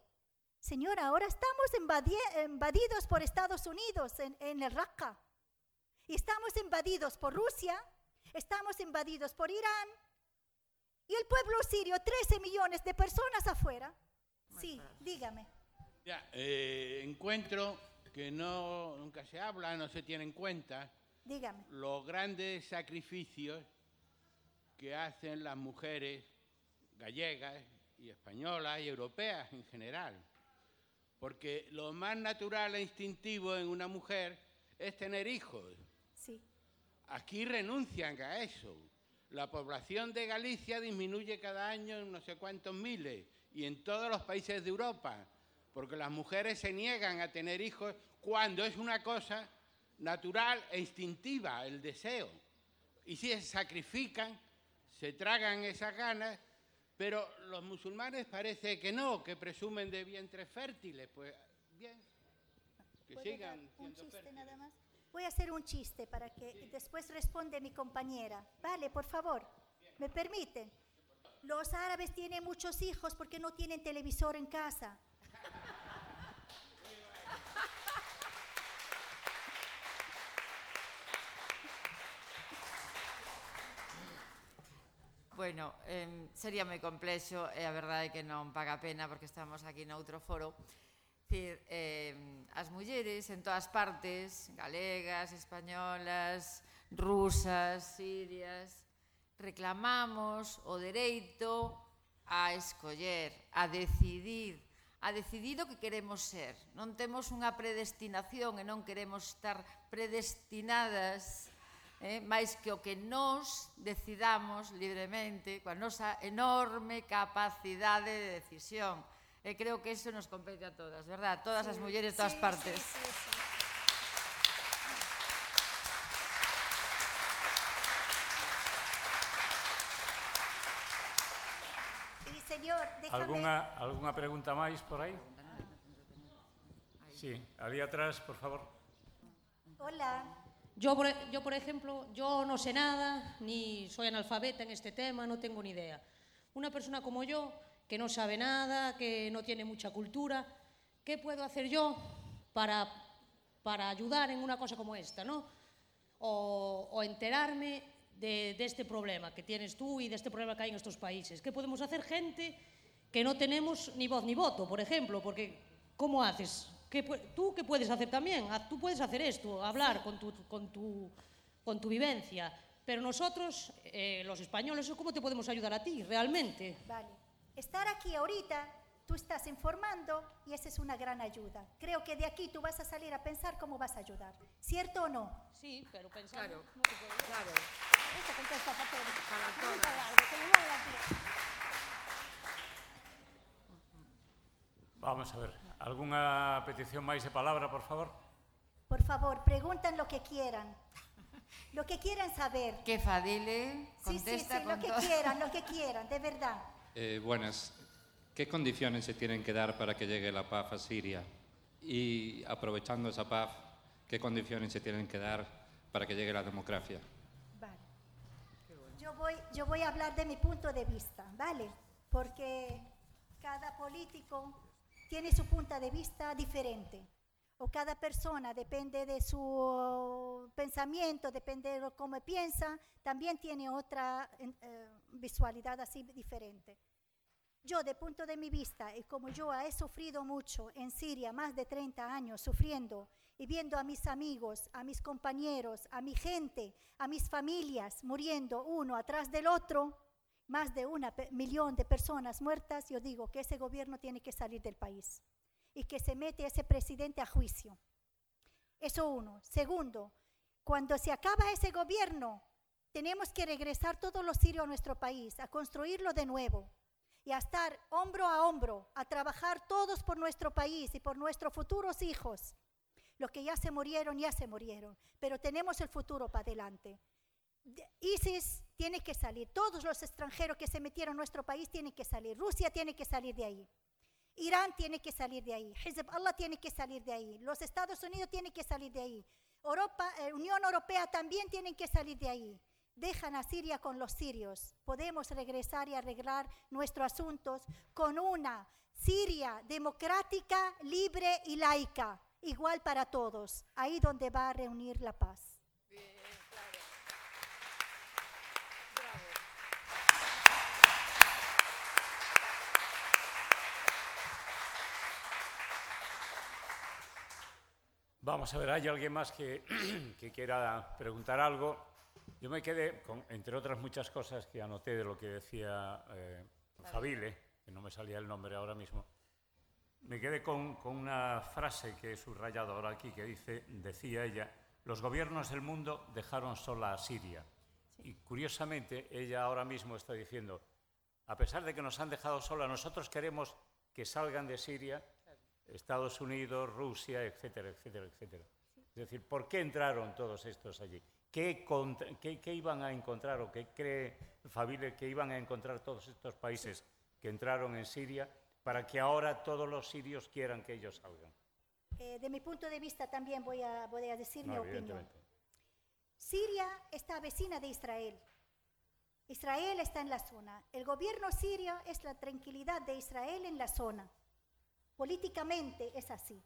Señora, ahora estamos invadi- invadidos por Estados Unidos en, en el Raqqa. Y estamos invadidos por Rusia, estamos invadidos por Irán. Y el pueblo sirio, 13 millones de personas afuera. Sí, dígame. Ya, eh, encuentro que no, nunca se habla, no se tiene en cuenta Dígame. los grandes sacrificios que hacen las mujeres gallegas y españolas y europeas en general. Porque lo más natural e instintivo en una mujer es tener hijos. Sí, Aquí renuncian a eso. La población de Galicia disminuye cada año en no sé cuántos miles y en todos los países de Europa, porque las mujeres se niegan a tener hijos cuando es una cosa natural e instintiva, el deseo. Y si se sacrifican, se tragan esas ganas, pero los musulmanes parece que no, que presumen de vientres fértiles. Pues bien, que ¿puedo sigan un chiste fértiles. nada más? Voy a hacer un chiste para que después responde mi compañera. Vale, por favor, ¿me permiten? Los árabes tienen muchos hijos porque no tienen televisor en casa. bueno, eh, sería moi complexo e a verdade é que non paga pena porque estamos aquí noutro foro. Dicir, eh, as mulleres en todas partes, galegas, españolas, rusas, sirias, reclamamos o dereito a escoller, a decidir, a decidir o que queremos ser. Non temos unha predestinación e non queremos estar predestinadas eh, máis que o que nós decidamos libremente coa nosa enorme capacidade de decisión. E creo que eso nos compete a todas, verdad? Todas sí, as mulleres de todas sí, partes. Sí, sí, sí. Señor, déjame... ¿Alguna, ¿Alguna pregunta máis por aí? Sí, ali atrás, por favor. Hola. Yo por, e- yo, por ejemplo, yo no sé nada, ni soy analfabeta en este tema, no tengo ni idea. Una persona como yo, que no sabe nada, que no tiene mucha cultura, ¿qué puedo hacer yo para, para ayudar en una cosa como esta, no? O, o enterarme de, de este problema que tienes tú y de este problema que hay en estos países. ¿Qué podemos hacer gente que no tenemos ni voz ni voto, por ejemplo? Porque, ¿cómo haces? ¿Qué ¿Tú qué puedes hacer también? Tú puedes hacer esto, hablar con, tu, con, tu, con tu vivencia. Pero nosotros, eh, los españoles, ¿cómo te podemos ayudar a ti realmente? Vale. Estar aquí ahorita, tú estás informando y esa es una gran ayuda. Creo que de aquí tú vas a salir a pensar cómo vas a ayudar. ¿Cierto o no? Sí, pero pensando... Claro, no te puedo- claro. Eso contesta para todos. Para Pregunta todas. larga, que me mueve la piel. Vamos a ver. Alguna petición máis de palabra, por favor? Por favor, preguntan lo que quieran. Lo que quieran saber. Que Fadile Sí, sí, contesta sí, con lo que todo. quieran, lo que quieran, de verdad. Eh, buenas. ¿Qué condiciones se tienen que dar para que llegue la paz a Siria? Y aprovechando esa paz, ¿qué condiciones se tienen que dar para que llegue la democracia? Vale. Yo voy, yo voy a hablar de mi punto de vista, ¿vale? Porque cada político tiene su punto de vista diferente. O cada persona, depende de su pensamiento, depende de cómo piensa, también tiene otra eh, visualidad así diferente. Yo, de punto de mi vista, y como yo he sufrido mucho en Siria, más de 30 años sufriendo y viendo a mis amigos, a mis compañeros, a mi gente, a mis familias muriendo uno atrás del otro, más de un millón de personas muertas, yo digo que ese gobierno tiene que salir del país y que se mete ese presidente a juicio. Eso uno. Segundo, cuando se acaba ese gobierno, tenemos que regresar todos los sirios a nuestro país, a construirlo de nuevo y a estar hombro a hombro, a trabajar todos por nuestro país y por nuestros futuros hijos. Los que ya se murieron, ya se murieron, pero tenemos el futuro para adelante. ISIS tiene que salir, todos los extranjeros que se metieron en nuestro país tienen que salir, Rusia tiene que salir de ahí. Irán tiene que salir de ahí, Hezbollah tiene que salir de ahí, los Estados Unidos tienen que salir de ahí, Europa, eh, Unión Europea también tienen que salir de ahí. Dejan a Siria con los sirios. Podemos regresar y arreglar nuestros asuntos con una Siria democrática, libre y laica, igual para todos, ahí donde va a reunir la paz. Vamos a ver, ¿hay alguien más que, <clears throat> que quiera preguntar algo? Yo me quedé, con, entre otras muchas cosas que anoté de lo que decía eh, Fabile, que no me salía el nombre ahora mismo, me quedé con, con, una frase que he subrayado ahora aquí, que dice, decía ella, los gobiernos del mundo dejaron sola a Siria. Y curiosamente, ella ahora mismo está diciendo, a pesar de que nos han dejado sola, nosotros queremos que salgan de Siria Estados Unidos, Rusia, etcétera, etcétera, etcétera. Es decir, ¿por qué entraron todos estos allí? ¿Qué, qué, qué iban a encontrar o qué cree Fabile que iban a encontrar todos estos países que entraron en Siria para que ahora todos los sirios quieran que ellos salgan? Eh, de mi punto de vista también voy a, voy a decir no, mi opinión. Siria está vecina de Israel. Israel está en la zona. El gobierno sirio es la tranquilidad de Israel en la zona. Políticamente es así.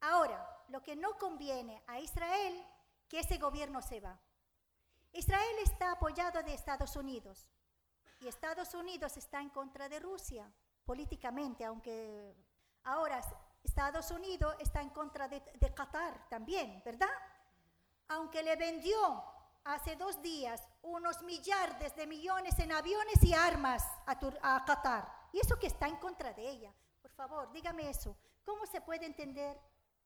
Ahora, lo que no conviene a Israel, que ese gobierno se va. Israel está apoyado de Estados Unidos y Estados Unidos está en contra de Rusia políticamente, aunque ahora Estados Unidos está en contra de, de Qatar también, ¿verdad? Aunque le vendió hace dos días unos millardes de millones en aviones y armas a, a, Qatar. Y eso que está en contra de ella. Favor, dígame eso. ¿Cómo se puede entender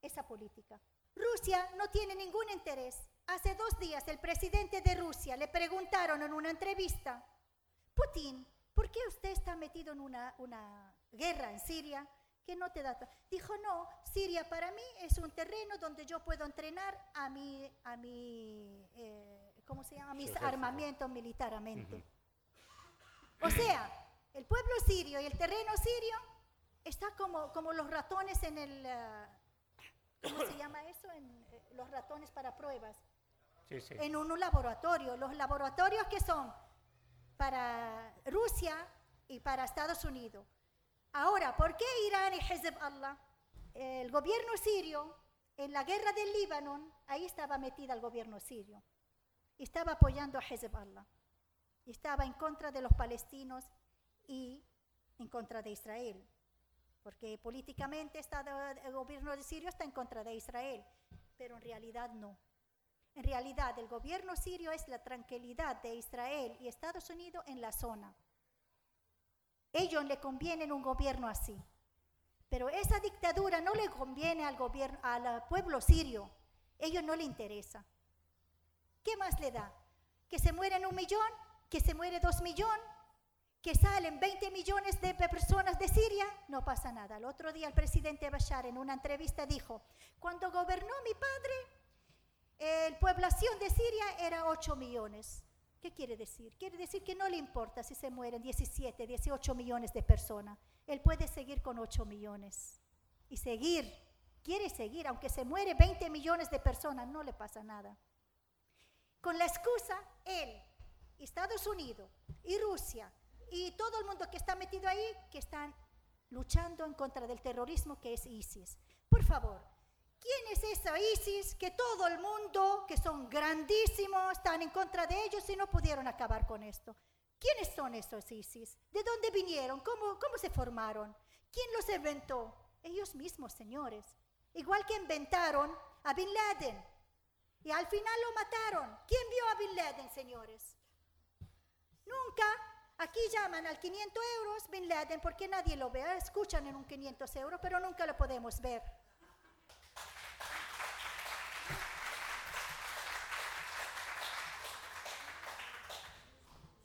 esa política? Rusia no tiene ningún interés. Hace dos días el presidente de Rusia le preguntaron en una entrevista, Putin, ¿por qué usted está metido en una, una guerra en Siria? que no te da. Dijo, no, Siria para mí es un terreno donde yo puedo entrenar a mi, a mi eh, ¿cómo se llama? mis armamentos militarmente. O sea, el pueblo sirio y el terreno sirio está como, como los ratones en el, uh, ¿cómo se llama eso? En, eh, los ratones para pruebas. Sí, sí. En un, un laboratorio. Los laboratorios que son para Rusia y para Estados Unidos. Ahora, ¿por qué Irán y Hezbollah? El gobierno sirio, en la guerra del Líbano, ahí estaba metida el gobierno sirio. Estaba apoyando a Hezbollah. Estaba en contra de los palestinos y en contra de Israel. Porque políticamente el gobierno de Sirio está en contra de Israel, pero en realidad no. En realidad, el gobierno sirio es la tranquilidad de Israel y Estados Unidos en la zona. Ellos le conviene un gobierno así. Pero esa dictadura no le conviene al, gobierno, al pueblo sirio. Ellos no le interesa. ¿Qué más le da? ¿Que se mueren un millón? ¿Que se muere dos millones? ¿Que salen 20 millones de personas de Siria? No pasa nada. El otro día el presidente Bashar en una entrevista dijo, cuando gobernó mi padre, la población de Siria era 8 millones. ¿Qué quiere decir? Quiere decir que no le importa si se mueren 17, 18 millones de personas. Él puede seguir con 8 millones. Y seguir, quiere seguir, aunque se muere 20 millones de personas, no le pasa nada. Con la excusa, él, Estados Unidos y Rusia y todo el mundo que está metido ahí, que están luchando en contra del terrorismo que es ISIS. Por favor, ¿Quién es esa ISIS que todo el mundo, que son grandísimos, están en contra de ellos y no pudieron acabar con esto? ¿Quiénes son esos ISIS? ¿De dónde vinieron? ¿Cómo, cómo se formaron? ¿Quién los inventó? Ellos mismos, señores. Igual que inventaron a Bin Laden. Y al final lo mataron. ¿Quién vio a Bin Laden, señores? Nunca. Aquí llaman al 500 euros Bin Laden porque nadie lo ve. Escuchan en un 500 euros, pero nunca lo podemos ver.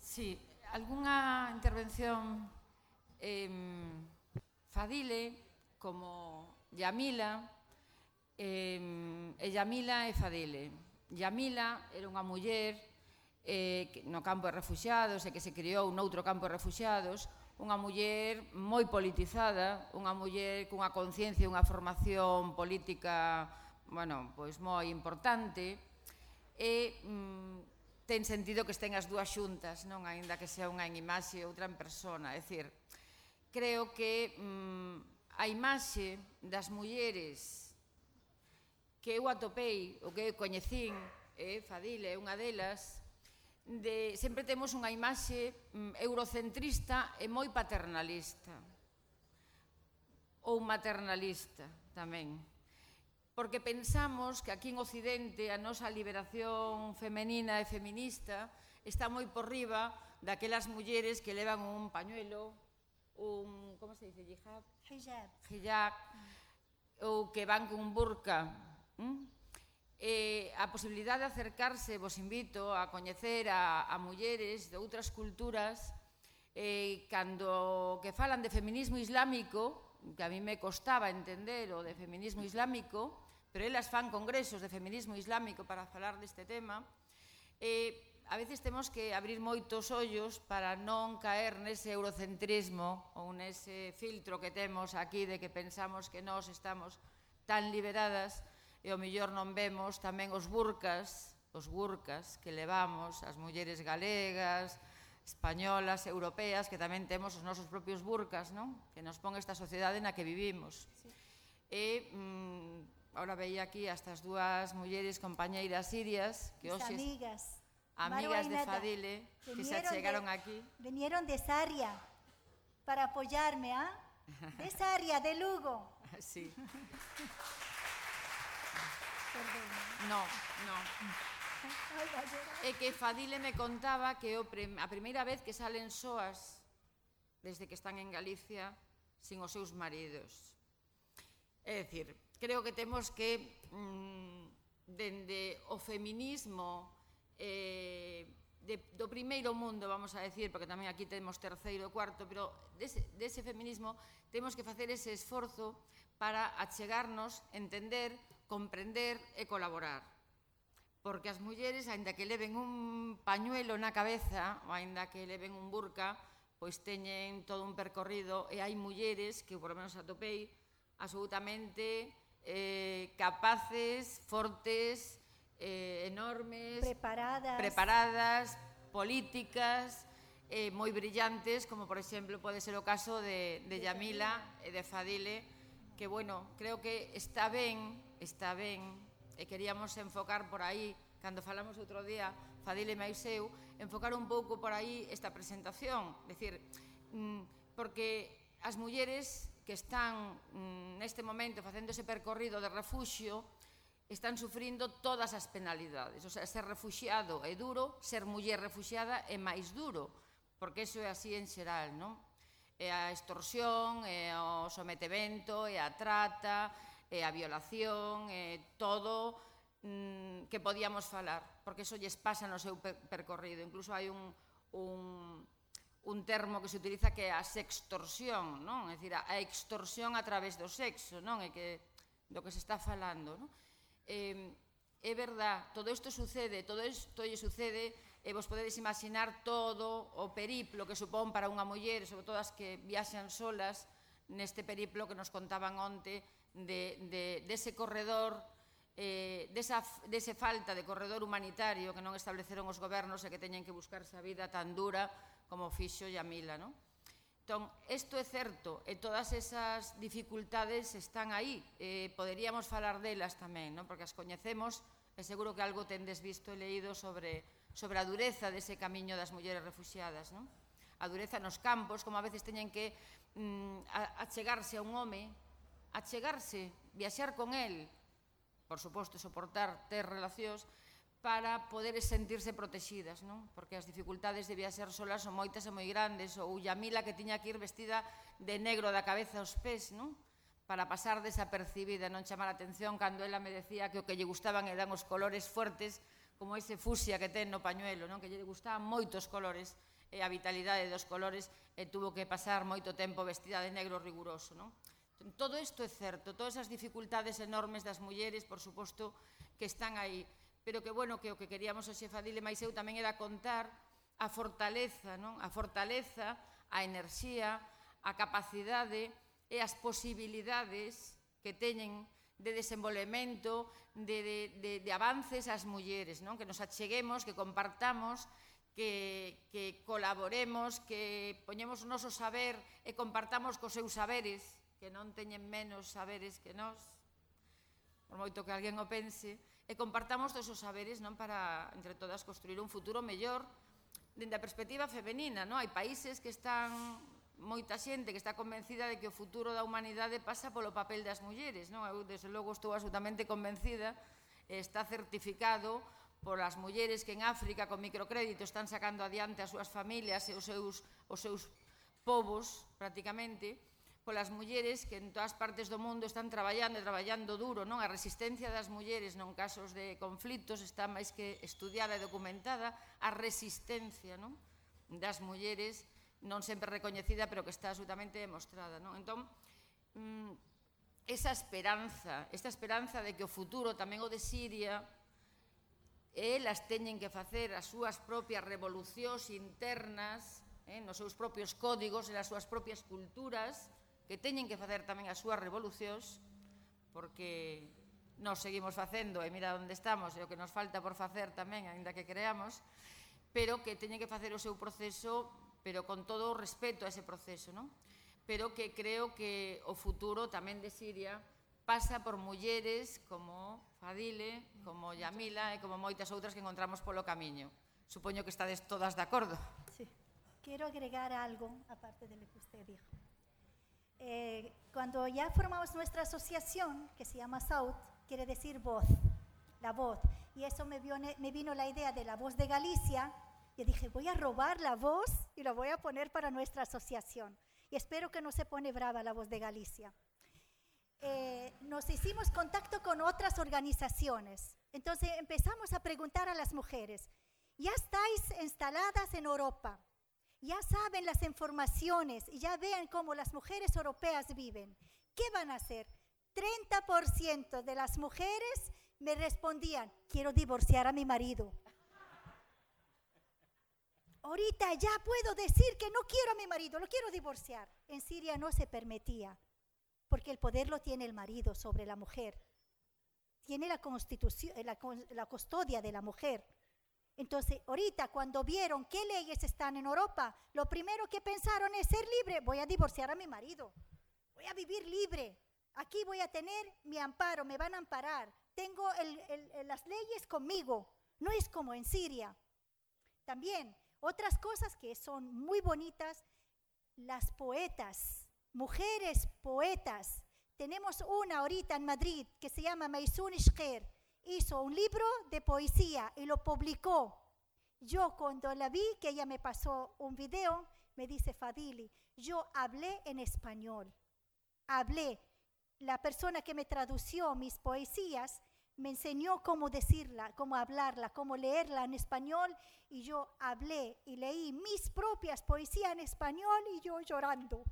Sí, algunha intervención eh, Fadile como Yamila eh, Yamila e Fadile. Yamila era unha muller eh, no campo de refugiados e que se criou noutro campo de refugiados, unha muller moi politizada, unha muller cunha conciencia e unha formación política bueno, pois moi importante e mm, ten sentido que estén as dúas xuntas, non? Aínda que sea unha en imaxe e outra en persona, é dicir, creo que mm, a imaxe das mulleres que eu atopei, o que eu coñecín, eh, Fadile é unha delas, de sempre temos unha imaxe mm, eurocentrista e moi paternalista ou maternalista tamén. Porque pensamos que aquí en Occidente a nosa liberación femenina e feminista está moi por riba daquelas mulleres que levan un pañuelo, un, como se dice, hijab? Hijab. Hijab, ou que van con un burka, ¿Mm? eh, a posibilidade de acercarse, vos invito a coñecer a, a mulleres de outras culturas eh, cando que falan de feminismo islámico, que a mí me costaba entender o de feminismo islámico, pero elas fan congresos de feminismo islámico para falar deste tema, eh, a veces temos que abrir moitos ollos para non caer nese eurocentrismo ou nese filtro que temos aquí de que pensamos que nós estamos tan liberadas e o mellor non vemos tamén os burcas, os burcas que levamos as mulleres galegas, españolas, europeas, que tamén temos os nosos propios burcas, non? Que nos pon esta sociedade na que vivimos. Sí. E mm, ahora veía aquí estas dúas mulleres compañeiras sirias que hoxe amigas amigas de Fadile que vinieron se achegaron de, aquí. Vinieron de Sarria para apoyarme, ¿ah? ¿eh? De Sarria, de Lugo. <laughs> Sí. <laughs> Perdón. No, no. Ai, e que Fadile me contaba que o prim a primeira vez que salen soas desde que están en Galicia sin os seus maridos. É dicir, creo que temos que mm, dende o feminismo eh, de, do primeiro mundo, vamos a decir, porque tamén aquí temos terceiro e cuarto, pero dese, dese feminismo temos que facer ese esforzo para achegarnos, entender comprender e colaborar. Porque as mulleres, aínda que leven un pañuelo na cabeza, ou aínda que leven un burca, pois teñen todo un percorrido e hai mulleres que, por lo menos atopei, absolutamente eh, capaces, fortes, eh, enormes, preparadas, preparadas políticas, eh, moi brillantes, como por exemplo pode ser o caso de, de Yamila e de Fadile, que bueno, creo que está ben está ben, e queríamos enfocar por aí, cando falamos outro día, Fadile máis eu, enfocar un pouco por aí esta presentación, decir, mm, porque as mulleres que están mm, neste momento facendo ese percorrido de refuxio están sufrindo todas as penalidades. O sea, ser refugiado é duro, ser muller refugiada é máis duro, porque iso é así en xeral, non? É a extorsión, é o sometemento, é a trata, e a violación, eh, todo mm, que podíamos falar, porque eso lles pasa no seu percorrido. Incluso hai un, un, un termo que se utiliza que é a sextorsión, non? É dicir, a extorsión a través do sexo, non? É que do que se está falando, non? Eh, é verdad, todo isto sucede, todo isto lle sucede e vos podedes imaginar todo o periplo que supón para unha muller, sobre todo as que viaxan solas, neste periplo que nos contaban onte, de, de, dese de corredor eh, desa, dese falta de corredor humanitario que non estableceron os gobernos e que teñen que buscarse a vida tan dura como fixo Yamila. Non? Entón, isto é certo e todas esas dificultades están aí. Eh, poderíamos falar delas tamén, non? porque as coñecemos e seguro que algo tendes visto e leído sobre, sobre a dureza dese camiño das mulleres refugiadas. Non? A dureza nos campos, como a veces teñen que mm, achegarse a un home achegarse, viaxar con el, por suposto, soportar, ter relacións, para poder sentirse protexidas, non? Porque as dificultades de viaxar solas son moitas e moi grandes, ou Yamila que tiña que ir vestida de negro da cabeza aos pés, non? Para pasar desapercibida, non chamar a atención cando ela me decía que o que lle gustaban eran os colores fuertes, como ese fusia que ten no pañuelo, non? Que lle gustaban moitos colores e a vitalidade dos colores e tuvo que pasar moito tempo vestida de negro riguroso, non? Todo isto é certo, todas as dificultades enormes das mulleres, por suposto, que están aí, pero que bueno, que o que queríamos o xefa dile máis eu tamén era contar a fortaleza, non? A fortaleza, a enerxía, a capacidade e as posibilidades que teñen de desenvolvemento, de, de, de, de avances ás mulleres, non? que nos acheguemos, que compartamos, que, que colaboremos, que poñemos o noso saber e compartamos cos seus saberes, que non teñen menos saberes que nós, por moito que alguén o pense, e compartamos todos os saberes non para, entre todas, construir un futuro mellor dende a perspectiva femenina. Non? Hai países que están moita xente que está convencida de que o futuro da humanidade pasa polo papel das mulleres. Non? Eu, desde logo, estou absolutamente convencida, está certificado polas mulleres que en África con microcrédito están sacando adiante as súas familias e os seus, os seus povos, prácticamente, polas mulleres que en todas partes do mundo están traballando e traballando duro, non? A resistencia das mulleres non casos de conflitos está máis que estudiada e documentada, a resistencia, non? das mulleres non sempre recoñecida, pero que está absolutamente demostrada, non? Entón, mm, esa esperanza, esta esperanza de que o futuro tamén o de Siria elas teñen que facer as súas propias revolucións internas, eh, nos seus propios códigos, nas súas propias culturas, que teñen que facer tamén as súas revolucións, porque nos seguimos facendo, e mira onde estamos, e o que nos falta por facer tamén, aínda que creamos, pero que teñen que facer o seu proceso, pero con todo o respeto a ese proceso, non? pero que creo que o futuro tamén de Siria pasa por mulleres como Fadile, como Yamila e como moitas outras que encontramos polo camiño. Supoño que estades todas de acordo. Sí. Quero agregar algo aparte de lo que usted dijo. Eh, cuando ya formamos nuestra asociación, que se llama SAUT, quiere decir voz, la voz. Y eso me, vio, me vino la idea de la voz de Galicia. Y dije, voy a robar la voz y la voy a poner para nuestra asociación. Y espero que no se pone brava la voz de Galicia. Eh, nos hicimos contacto con otras organizaciones. Entonces empezamos a preguntar a las mujeres, ya estáis instaladas en Europa, ya saben las informaciones y ya ven cómo las mujeres europeas viven. ¿Qué van a hacer? 30% de las mujeres me respondían, quiero divorciar a mi marido. Ahorita ya puedo decir que no quiero a mi marido, lo quiero divorciar. En Siria no se permitía porque el poder lo tiene el marido sobre la mujer. Tiene la constitución, la, la custodia de la mujer. Entonces, ahorita cuando vieron qué leyes están en Europa, lo primero que pensaron es ser libre. Voy a divorciar a mi marido. Voy a vivir libre. Aquí voy a tener mi amparo, me van a amparar. Tengo el, las leyes conmigo. No es como en Siria. También, otras cosas que son muy bonitas, las poetas mujeres poetas. Tenemos una ahorita en Madrid que se llama Maysun Ishker. Hizo un libro de poesía y lo publicó. Yo cuando la vi, que ella me pasó un video, me dice Fadili, yo hablé en español. Hablé. La persona que me tradució mis poesías me enseñó cómo decirla, cómo hablarla, cómo leerla en español y yo hablé y leí mis propias poesías en español y yo llorando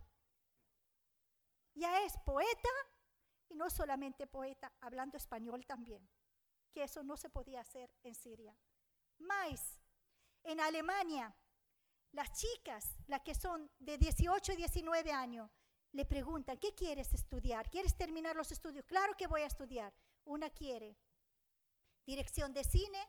ya es poeta y no solamente poeta, hablando español también, que eso no se podía hacer en Siria. Más, en Alemania, las chicas, las que son de 18 y 19 años, le preguntan, ¿qué quieres estudiar? ¿Quieres terminar los estudios? Claro que voy a estudiar. Una quiere dirección de cine,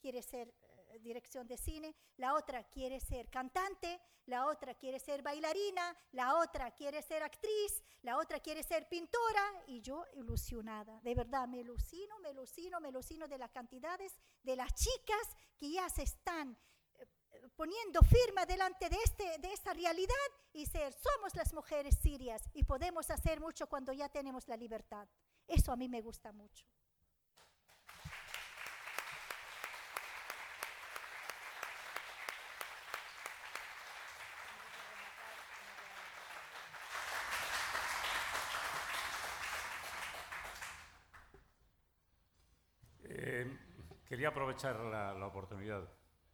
quiere ser dirección de cine, la otra quiere ser cantante, la otra quiere ser bailarina, la otra quiere ser actriz, la otra quiere ser pintora y yo ilusionada. De verdad, me ilusino, me ilusino, me ilusino de las cantidades de las chicas que ya se están eh, poniendo firma delante de, este, de esta realidad y ser, somos las mujeres sirias y podemos hacer mucho cuando ya tenemos la libertad. Eso a mí me gusta mucho. Quería aprovechar la, la oportunidad,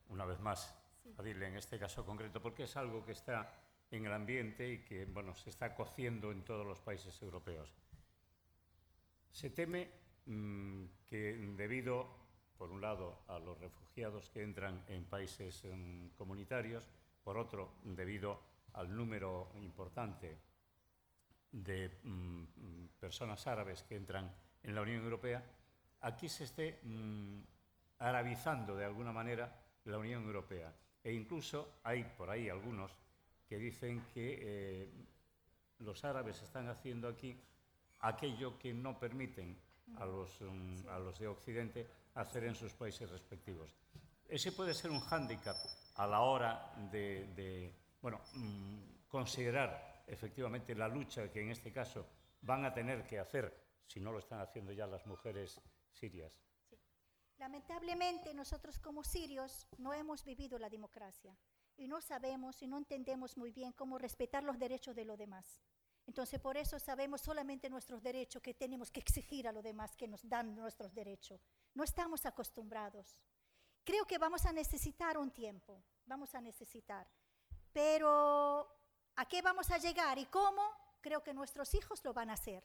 una vez más, sí. Adile, en este caso concreto, porque es algo que está en el ambiente y que bueno, se está cociendo en todos los países europeos. Se teme mmm, que debido, por un lado, a los refugiados que entran en países mmm, comunitarios, por otro, debido al número importante de mmm, personas árabes que entran en la Unión Europea, aquí se esté arabizando de alguna manera la Unión Europea. E incluso hay por ahí algunos que dicen que eh, los árabes están haciendo aquí aquello que no permiten a los, um, a los de Occidente hacer en sus países respectivos. Ese puede ser un hándicap a la hora de, de bueno, um, considerar efectivamente la lucha que en este caso van a tener que hacer, si no lo están haciendo ya las mujeres sirias. Lamentablemente nosotros como sirios no hemos vivido la democracia y no sabemos y no entendemos muy bien cómo respetar los derechos de los demás. Entonces por eso sabemos solamente nuestros derechos que tenemos que exigir a los demás que nos dan nuestros derechos. No estamos acostumbrados. Creo que vamos a necesitar un tiempo, vamos a necesitar. Pero ¿a qué vamos a llegar y cómo? Creo que nuestros hijos lo van a hacer.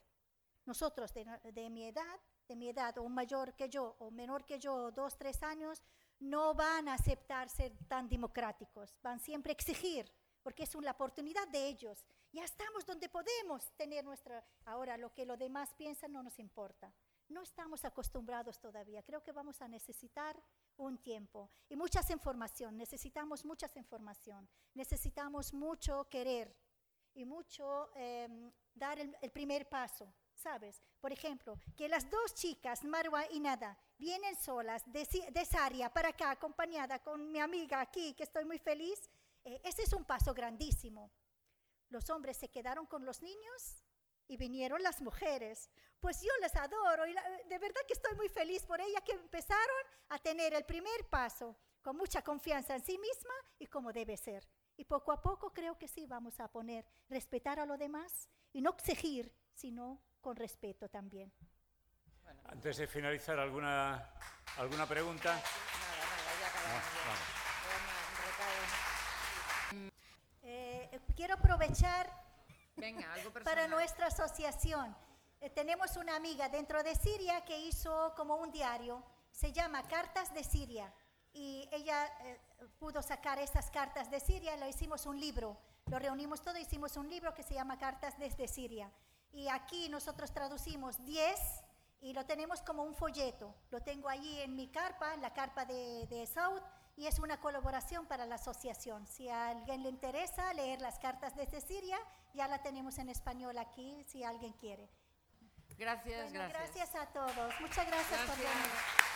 Nosotros de, de mi edad, de mi edad, o mayor que yo, o menor que yo, dos, tres años, no van a aceptar ser tan democráticos, van siempre a exigir, porque es una oportunidad de ellos. Ya estamos donde podemos tener nuestra... Ahora, lo que los demás piensan no nos importa. No estamos acostumbrados todavía. Creo que vamos a necesitar un tiempo y muchas información. Necesitamos muchas información. Necesitamos mucho querer y mucho eh, dar el primer paso. ¿Sabes? Por ejemplo, que las dos chicas, Marwa y Nada, vienen solas de, de Saria para acá, acompañada con mi amiga aquí, que estoy muy feliz, eh, ese es un paso grandísimo. Los hombres se quedaron con los niños y vinieron las mujeres. Pues yo les adoro y la, de verdad que estoy muy feliz por ellas que empezaron a tener el primer paso con mucha confianza en sí misma y como debe ser. Y poco a poco creo que sí vamos a poner respetar a los demás y no exigir, sino con respeto también. Antes de finalizar, ¿alguna, alguna pregunta? Nada, nada, ya acabamos. ya. Eh, eh, quiero aprovechar Venga, algo <laughs> para nuestra asociación. Eh, tenemos una amiga dentro de Siria que hizo como un diario, se llama Cartas de Siria. Y ella eh, pudo sacar estas cartas de Siria, lo hicimos un libro, lo reunimos todo, hicimos un libro que se llama Cartas desde Siria. Y aquí nosotros traducimos 10 y lo tenemos como un folleto. Lo tengo allí en mi carpa, en la carpa de, de Saud, y es una colaboración para la asociación. Si a alguien le interesa leer las cartas desde Siria, ya la tenemos en español aquí, si alguien quiere. Gracias, Bueno, gracias. gracias a todos. Muchas gracias, por Gracias. venir.